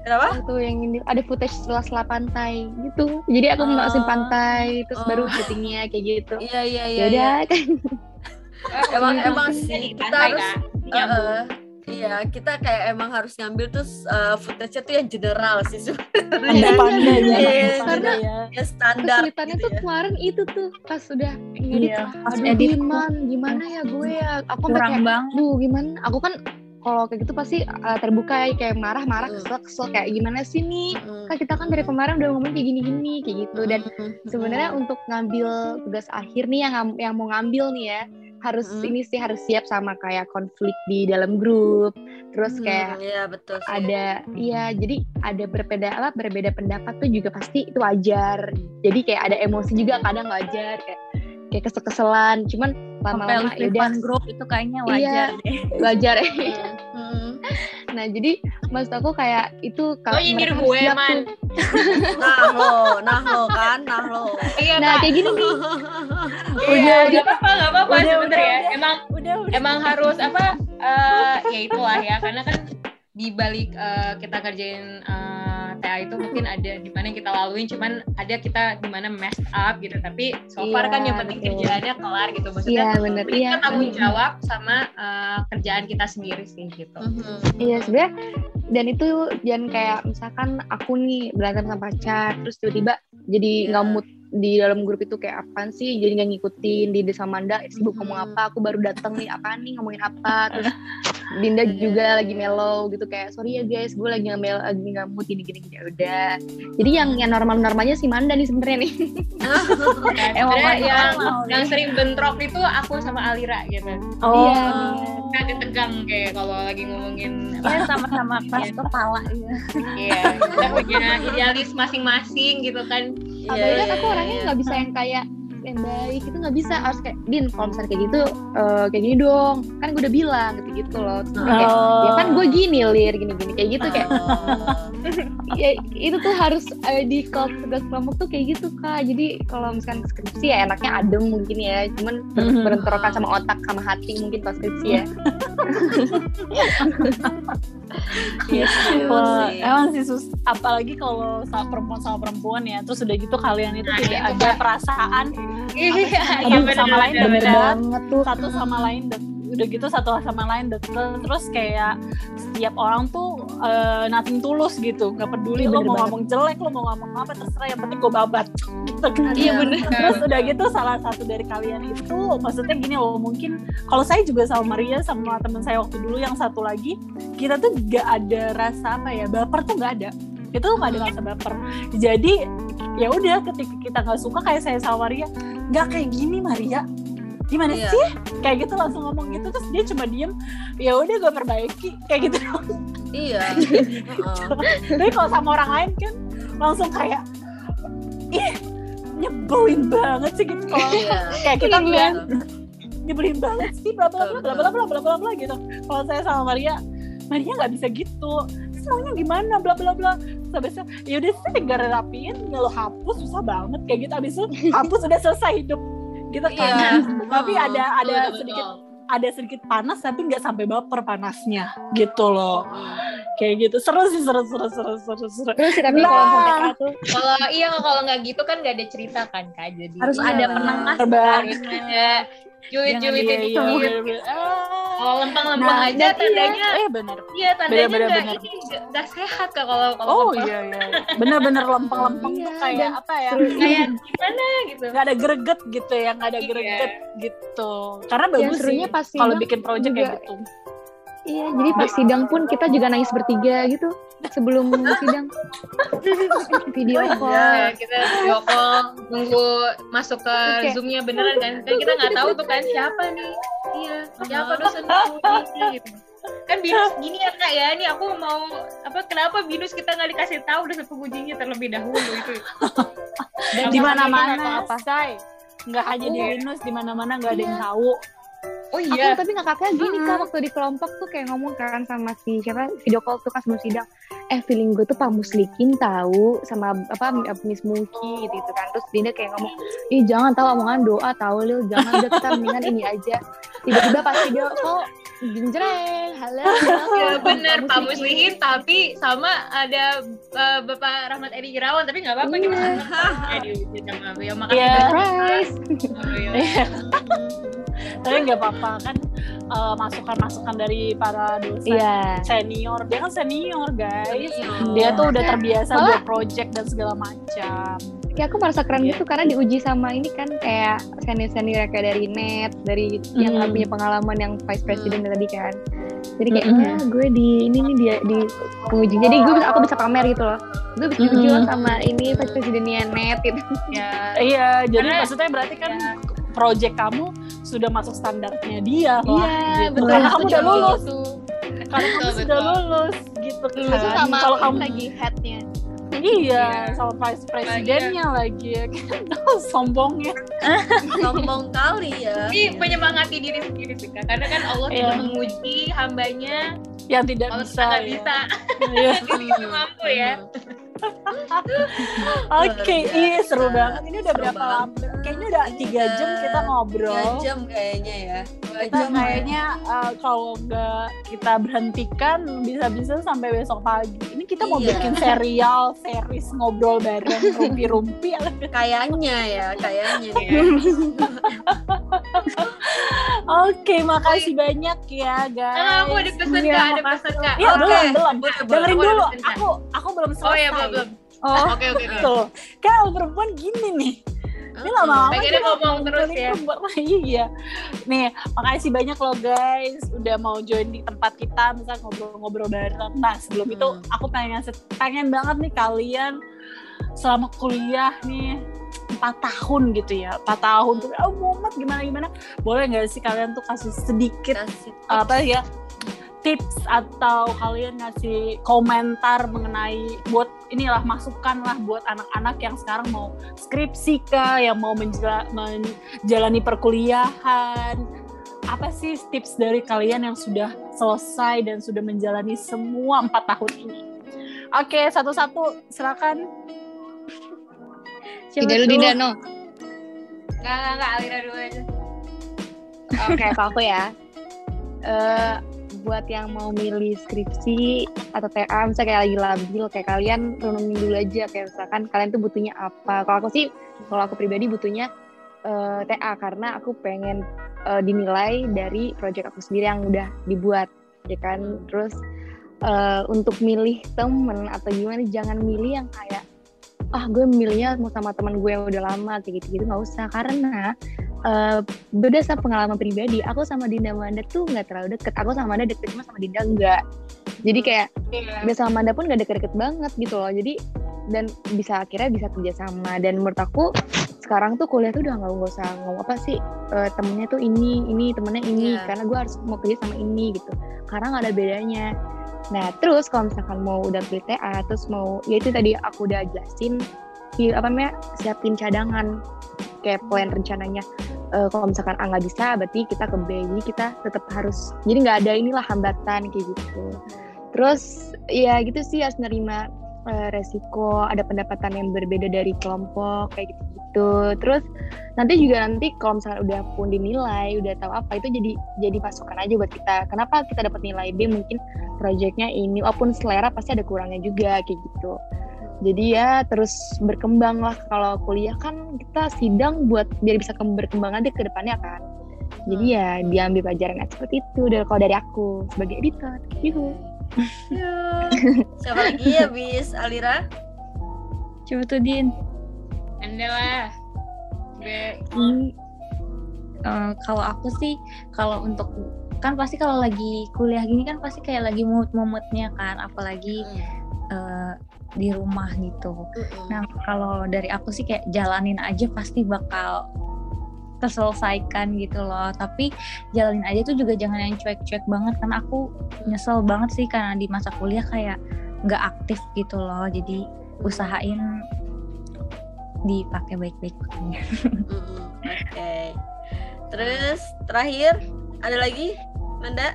Kenapa? Itu yang ini ada footage sela-sela pantai gitu. Jadi aku Oh. masukin pantai terus Oh. baru syutingnya kayak gitu. Iya iya iya. Ya udah iya. *laughs* *laughs* Emang emang Di sih kita pantai, harus. Uh, uh, iya, kita kayak emang harus ngambil tuh uh, footage-nya tuh yang general sih sebenarnya. Panda-panda ya, Iya, panda karena- ya. Ya standar Kesulitannya gitu tuh ya. kemarin itu tuh pas udah ngedit. Iya, pas Aduh edit gimana, gimana ya gue ya. Aku kurang kayak, banget duh gimana. Aku kan kalau kayak gitu pasti uh, terbuka ya kayak marah-marah kesel-kesel kayak gimana sih nih Mm. kan kita kan dari kemarin udah ngomong kayak gini-gini kayak gitu dan Mm. sebenarnya untuk ngambil tugas akhir nih yang yang mau ngambil nih ya harus Mm. ini sih harus siap sama kayak konflik di dalam grup terus kayak Iya betul sih. ada ya jadi ada berbeda apa berbeda pendapat tuh juga pasti itu wajar jadi kayak ada emosi juga kadang wajar kayak kayak kesel-keselan cuman lama-lama ya udah grup itu kayaknya wajar deh wajar *laughs* Mm. nah jadi maksud aku kayak itu Oh, nyindir gue, siap Man. tuh. Nah lo, nah lo kan, nah lo. Iya, nah kayak gini nih Iya, nggak apa-apa, nggak apa-apa Udah, sebentar udah, ya. udah. Emang udah udah emang harus apa eh ya itulah ya karena kan di balik eh, kita kerjain eh, TA itu mungkin ada di mana kita laluin cuman ada kita di mana messed up gitu tapi so far Iya, kan yang penting betul. kerjaannya kelar gitu iya maksudnya bener kita iya tanggung jawab sama eh, kerjaan kita sendiri sih gitu Mhm. Iya sebenarnya dan itu jangan kayak misalkan aku nih berantem sama pacar terus tiba-tiba jadi Iya. nggak mood di dalam grup itu kayak apaan sih? Jadi nggak ngikutin. Dinda sama Manda eh, sibuk Mhm. ngomong apa? Aku baru datang nih. Apaan nih ngomongin apa? Terus *laughs* Dinda juga lagi mellow gitu kayak sorry ya guys gue lagi nggak mel lagi nggak mood gini gini gini udah. Jadi yang yang normal normalnya si Manda nih sebenarnya nih. *laughs* Yang orang yang sering bentrok itu aku sama Alira gitu. Oh. Iya. kita agak tegang kayak kalau lagi ngomongin ya sama-sama keras kepala gitu. Iya, kita punya idealis masing-masing gitu kan yeah, kan aku orangnya iya. nggak yeah. bisa yang kayak yang baik itu nggak bisa. Harus kayak din kalau misalnya kayak gitu eh, kayak gini dong. Kan gue udah bilang gitu gitu loh. Terus dia kayak, ya kan gue gini lir gini gini kayak gitu kayak. Oh. *laughs* ya, itu tuh harus eh, di kalau tugas kelompok tuh kayak gitu kak. Jadi kalau misalkan skripsi ya enaknya adem mungkin ya. Cuman ber- Mhm. sama otak sama hati mungkin pas skripsi ya. *laughs* Iya Wah, emang sih sus. Apalagi kalau sama perempuan sama perempuan ya. Terus udah gitu kalian itu Nah, tidak itu, ada perasaan Iya, Aduh, sama lain bener, bener. banget tuh satu sama lain udah gitu satu sama lain deket terus kayak setiap orang tuh eh, nothing tulus gitu nggak peduli Iya, lo mau banget. ngomong jelek lo mau ngomong apa terserah yang penting gue babat gitu kan. Iya, bener. terus udah gitu salah satu dari kalian itu maksudnya gini loh mungkin kalau saya juga sama Maria sama teman saya waktu dulu yang satu lagi kita tuh gak ada rasa apa ya baper tuh nggak ada itu nggak ada rasa baper jadi ya udah ketika kita nggak suka kayak saya sama Maria nggak kayak gini Maria gimana Iya. sih kayak gitu langsung ngomong gitu terus dia cuma diem ya udah gue perbaiki kayak gitu. Iya. *laughs* Heeh. tapi kalau sama orang lain kan langsung kayak ih nyebelin banget sih gitu kalau Iya. kayak kita Iya. bilang *laughs* nyebelin banget sih bla bla bla bla bla bla bla bla bla gitu kalau saya sama Maria Maria nggak bisa gitu maunya gimana bla bla bla. Itu ya udah sih tinggal rapiin ya lo hapus susah banget kayak gitu. Habis itu *laughs* hapus udah selesai hidup. Gitu kan. Iya. *laughs* tapi ada ada Betul, betul, sedikit betul. ada sedikit panas tapi nggak sampai baper panasnya. Gitu loh kayak gitu seru sih seru seru seru seru seru sih tapi kalau sampai A tuh Kalau iya kalau nggak gitu kan nggak ada cerita kan kak jadi Harus Iya. ada penengah. harus ada julid-julid Iya, itu iya, iya, iya. Ah. Kalau lempeng-lempeng Nah, aja dan iya, tandanya eh bener iya tandanya Bener, bener, nggak bener. ini nggak- sehat kak kalau kalau Oh lempeng. iya iya, bener-bener lempeng-lempeng Iya, tuh kayak dan apa ya? kayak gimana gitu. Nggak ada greget gitu ya, nggak ada Iya. greget gitu. Karena bagus sih kalau bikin project kayak gitu. Iya, jadi pas sidang pun kita juga nangis bertiga gitu sebelum sidang. *laughs* Video call. Ya, kita video call nunggu masuk ke Oke. zoomnya beneran kan kan kita nggak tahu tuh kan siapa nih iya siapa dosen gitu kan binus gini ya kak ya ini aku mau apa kenapa binus kita nggak dikasih tahu dosen pengujinya terlebih dahulu itu *laughs* Dan di mana-mana, say. Nggak hanya di Binus, di mana-mana nggak ada yang tahu. Oh Aku iya tapi ngakaknya gini kak waktu di kelompok tuh kayak ngomong kan sama si siapa? Video call tuh kan sebelum sidang. Eh feeling gue tuh Pak Muslikin tahu sama apa Miss Muki gitu, gitu kan. Terus Dinda kayak ngomong ih jangan tahu omongan doa tahu Lil. Jangan udah kita mendingan ini aja. Tiba-tiba pas video call genjreng halo Ya bener Pak Muslihin tapi sama ada uh, Bapak Rahmat Edi Irawan tapi nggak apa-apa kita ya diuji sama ya makasih Iya. banyak. surprise. Oh, iya. Tapi nggak apa-apa kan eh, masukan-masukan dari para dosen iya senior. Dia kan senior guys. Senior. Dia tuh udah terbiasa Malah- buat project dan segala macam. kayak aku merasa keren Iya. gitu karena diuji sama ini kan kayak senior senior kayak dari net dari yang Hmm. nggak punya pengalaman yang vice president tadi kan jadi kayak Hmm. ah gue di ini nih dia di penguji jadi gue bisa aku bisa pamer gitu loh gue bisa diuji Hmm. loh sama ini vice presidennya net gitu ya Iya, jadi Karena- maksudnya berarti kan project kamu sudah masuk standarnya dia lah. Iya, gitu. betul. Karena kamu udah lulus. gitu. Karena kamu Betul, sudah lulus gitu kan. sama Kalau kamu lagi headnya iya, sama vice presidennya lagi ya kan. *laughs* Sombongnya. Sombong kali ya. ini menyemangati diri sendiri sih Kak. karena kan Allah Iya. tidak menguji hambanya Yang tidak kalau bisa. kita nggak ya. bisa Iya. mampu ya Oke, Luar iya seru banget. Ini udah Seru berapa lama? Kayaknya udah tiga Iya. jam kita ngobrol. Dua jam kayaknya ya. Kita jam ya. kayaknya uh, kalau nggak kita berhentikan bisa-bisa sampai besok pagi. Ini kita mau Iya. bikin serial, series ngobrol bareng *laughs* rumpi-rumpi. Kayaknya ya, kayaknya nih. Iya. *laughs* Oke, makasih banyak ya guys. Karena aku ada pesan Iya, kak, ada makasih. pesan kak. Iya, Oke. belum, belum. Dengerin ada dulu. Aku aku belum selesai. Oh ya belum belum. oh Oke oke oke. Tuh, kan kalau perempuan gini nih. Ini lama-lama Pengennya ngomong terus ya. *laughs* iya. Nih, makasih banyak loh guys udah mau join di tempat kita misal ngobrol-ngobrol bareng. Nah, sebelum itu Hmm. aku pengen pengen banget nih kalian selama kuliah nih empat tahun gitu ya empat tahun tuh oh mumet gimana gimana boleh nggak sih kalian tuh kasih sedikit Kasih apa ya tips atau kalian ngasih komentar mengenai buat inilah masukan lah buat anak-anak yang sekarang mau skripsi kah yang mau menjela- menjalani perkuliahan. Apa sih tips dari kalian yang sudah selesai dan sudah menjalani semua empat tahun ini? Oke satu-satu silakan. Tiga dulu di Dano Enggak enggak enggak Alira dulu aja. Oke, kalau aku ya. eh buat yang mau milih skripsi atau TA, misalnya kayak lagi labil, kayak kalian renungin dulu aja. Kayak misalkan kalian tuh butuhnya apa. Kalau aku sih, kalau aku pribadi butuhnya eh, TA karena aku pengen eh, dinilai dari project aku sendiri yang udah dibuat, ya kan. Terus eh, untuk milih temen atau gimana, jangan milih yang kayak ah gue milihnya sama teman gue yang udah lama kayak gitu-gitu nggak usah karena eh, berdasar pengalaman pribadi, aku sama Dinda Manda tuh nggak terlalu deket. Aku sama Manda deket cuma sama Dinda enggak. Jadi kayak dia sama Manda pun nggak deket-deket banget gitu loh. Jadi dan bisa akhirnya bisa kerja sama. Dan menurut aku sekarang tuh kuliah tuh udah nggak nggak usah ngomong apa sih eh, temennya tuh ini ini temennya ini Iya. karena gue harus mau kerja sama ini gitu. Karena nggak ada bedanya. Nah terus kalau misalkan mau udah pilih TA terus mau ya itu tadi aku udah jelasin apa namanya siapin cadangan kayak plan rencananya Eh, kalau misalkan A nggak bisa berarti kita ke B. Jadi kita tetap harus jadi nggak ada inilah hambatan kayak gitu. Terus ya gitu sih harus nerima eh, resiko ada pendapatan yang berbeda dari kelompok kayak gitu. Gitu terus nanti juga nanti kalau misalkan udah pun dinilai udah tahu apa itu jadi jadi masukan aja buat kita. Kenapa kita dapat nilai B? Mungkin proyeknya ini walaupun selera pasti ada kurangnya juga kayak gitu jadi ya terus berkembang lah kalau kuliah kan kita sidang buat biar bisa kem- berkembang nanti ke depannya kan jadi ya diambil pelajaran seperti itu dari kalau dari aku sebagai editor yuhu *laughs* Siapa lagi ya, Bis? Alira? Coba tuh Din. Anda lah. Gue Ini, eh, kalau aku sih kalau untuk kan pasti kalau lagi kuliah gini kan pasti kayak lagi mood-moodnya kan apalagi eh, di rumah gitu nah kalau dari aku sih kayak jalanin aja pasti bakal terselesaikan gitu loh tapi jalanin aja tuh juga jangan yang cuek-cuek banget karena aku nyesel banget sih karena di masa kuliah kayak nggak aktif gitu loh jadi usahain dipakai baik-baik. *laughs* Mm-mm, Oke. Terus terakhir ada lagi Nanda?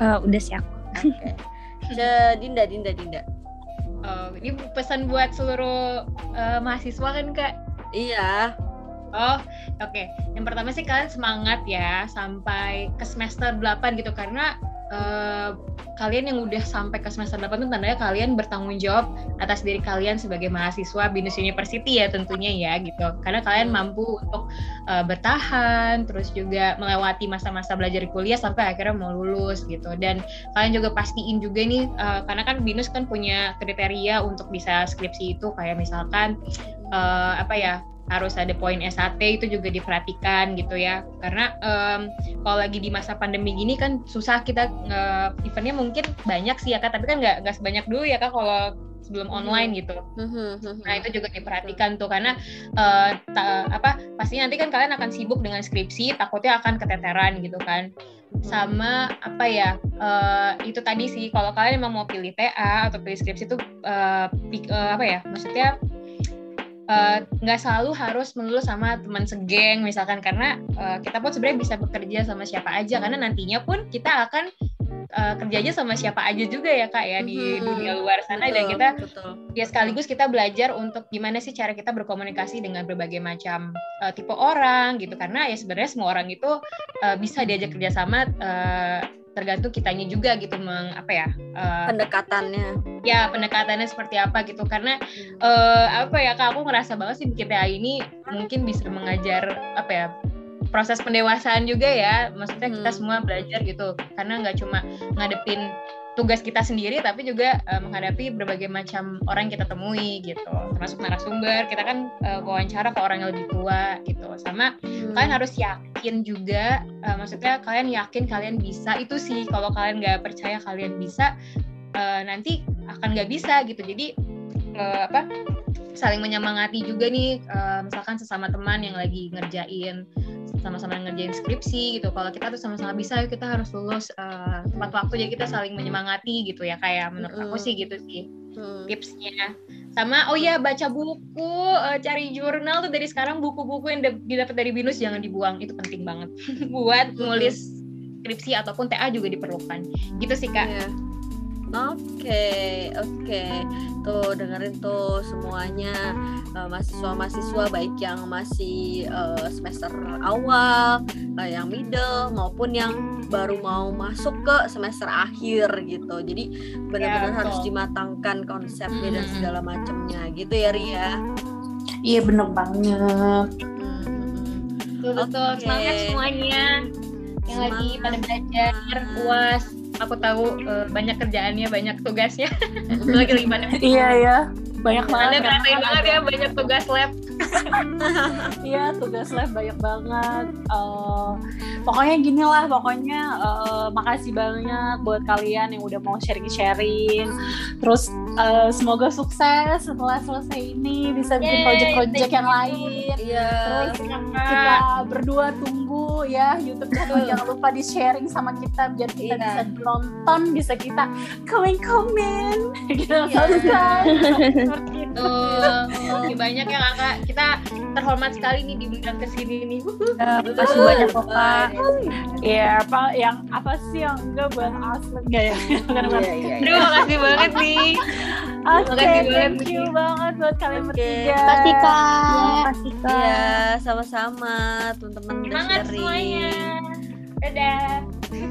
Eh, udah sih aku. Oke. *laughs* Ce- Dinda, Dinda, Dinda. Oh, ini pesan buat seluruh eh, mahasiswa kan kak? Iya. Oh, oke. Yang pertama sih kalian semangat ya sampai ke semester 8 gitu karena eh, kalian yang udah sampai ke semester 8 itu tandanya kalian bertanggung jawab atas diri kalian sebagai mahasiswa Binus University ya tentunya ya gitu. Karena kalian mampu untuk eh, bertahan terus juga melewati masa-masa belajar kuliah sampai akhirnya mau lulus gitu. Dan kalian juga pastiin juga nih eh, karena kan Binus kan punya kriteria untuk bisa skripsi itu kayak misalkan eh, apa ya harus ada poin SAT itu juga diperhatikan gitu ya. Karena em, kalau lagi di masa pandemi gini kan susah kita nge eventnya mungkin banyak sih ya kak. Tapi kan nggak nggak sebanyak dulu ya kak kalau sebelum online gitu. Mhm, nah itu juga diperhatikan tuh karena eh, ta- apa pasti nanti kan kalian akan sibuk dengan skripsi takutnya akan keteteran gitu kan. Sama apa ya eh, itu tadi sih kalau kalian emang mau pilih TA atau pilih skripsi itu eh, pik- eh, apa ya maksudnya eh, nggak selalu harus melulu sama teman segeng misalkan karena eh, kita pun sebenarnya bisa bekerja sama siapa aja karena nantinya pun kita akan eh, kerjanya sama siapa aja juga ya kak ya di Mhm. dunia luar sana dan Betul, kita betul. ya sekaligus kita belajar untuk gimana sih cara kita berkomunikasi dengan berbagai macam eh, tipe orang gitu karena ya sebenarnya semua orang itu eh, bisa diajak kerjasama eh, tergantung kitanya juga gitu meng apa ya eh, pendekatannya. ya pendekatannya seperti apa gitu karena eh, apa ya kak aku ngerasa banget sih kita ini mungkin bisa mengajar apa ya proses pendewasaan juga ya maksudnya kita Hmm. semua belajar gitu karena nggak cuma ngadepin tugas kita sendiri tapi juga eh, menghadapi berbagai macam orang yang kita temui gitu. Termasuk narasumber kita kan eh, wawancara ke orang yang lebih tua gitu. Sama Hmm. kalian harus yakin juga eh, maksudnya kalian yakin kalian bisa. Itu sih kalau kalian nggak percaya kalian bisa eh, nanti akan nggak bisa gitu. Jadi eh, apa saling menyemangati juga nih eh, misalkan sesama teman yang lagi ngerjain sama-sama ngerjain skripsi gitu. Kalau kita tuh sama-sama bisa yuk kita harus lulus eh, tepat waktu. Jadi kita saling menyemangati gitu ya kayak menurut aku sih gitu sih Hmm. tipsnya. Sama oh ya baca buku eh, cari jurnal tuh dari sekarang buku-buku yang dap- didapat dari binus jangan dibuang. Itu penting banget. *laughs* Buat nulis skripsi ataupun TA juga diperlukan. Gitu sih kak. Iya. Oke, oke. Tuh dengerin tuh semuanya eh, mahasiswa-mahasiswa baik yang masih eh, semester awal, eh, yang middle maupun yang baru mau masuk ke semester akhir gitu. Jadi benar-benar Ya, harus dimatangkan konsepnya dan Mm. segala macamnya gitu ya Ria. Iya bener banget. Hmm. betul betul Oke. semangat semuanya yang lagi Semangat. pada belajar uas aku tahu eh, banyak kerjaannya banyak tugasnya *laughs* lagi lagi *laughs* pandemi Iya ya. Banyak banget. anda kan banget ya banyak tugas lab *laughs* Iya tugas lab banyak banget. Eh, pokoknya gini lah, pokoknya eh, makasih banyak buat kalian yang udah mau sharing-sharing. Terus eh, semoga sukses setelah selesai ini bisa bikin project-project yang lain. Iya. Terus kita berdua tunggu ya YouTube channel *laughs* jangan lupa di sharing sama kita biar kita Iya. bisa nonton bisa kita komen komen kita Iya. *laughs* Tuh, *laughs* lebih banyak ya kakak. Kita terhormat sekali nih diundang ke sini nih. Makasih banyak kok Kak. Iya, apa yang apa sih yang enggak buat asli enggak ya? Bukan. Iya, iya, iya. Aduh, makasih banget nih. Oke, Makasih banget thank nih. you banget buat kalian bertiga. Makasih Kak. Makasih Kak. Iya, sama-sama teman-teman Semangat semuanya. Dadah.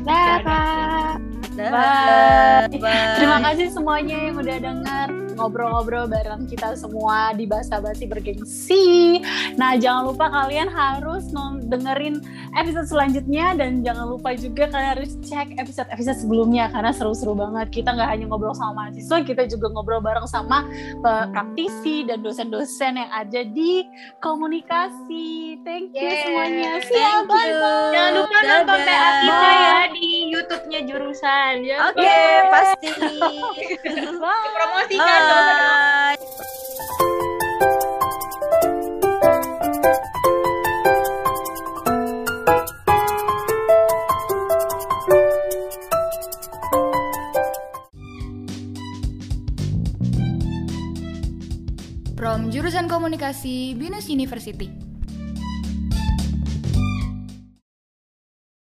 Dah Kak. Bye. Bye. Terima kasih semuanya yang udah dengar. Ngobrol-ngobrol bareng kita semua di Basa Basi Bergengsi. Nah, jangan lupa kalian harus dengerin episode selanjutnya dan jangan lupa juga kalian harus cek episode-episode sebelumnya karena seru-seru banget. Kita nggak hanya ngobrol sama mahasiswa, kita juga ngobrol bareng sama praktisi dan dosen-dosen yang ada di komunikasi. Thank you Yeah. semuanya. Thank Siap, bye you. Jangan lupa nonton Dadah. TA kita ya di YouTube-nya jurusan. Ya, Oke, pasti. *laughs* Bye. promosikan teman-teman. Jurusan komunikasi Binus University.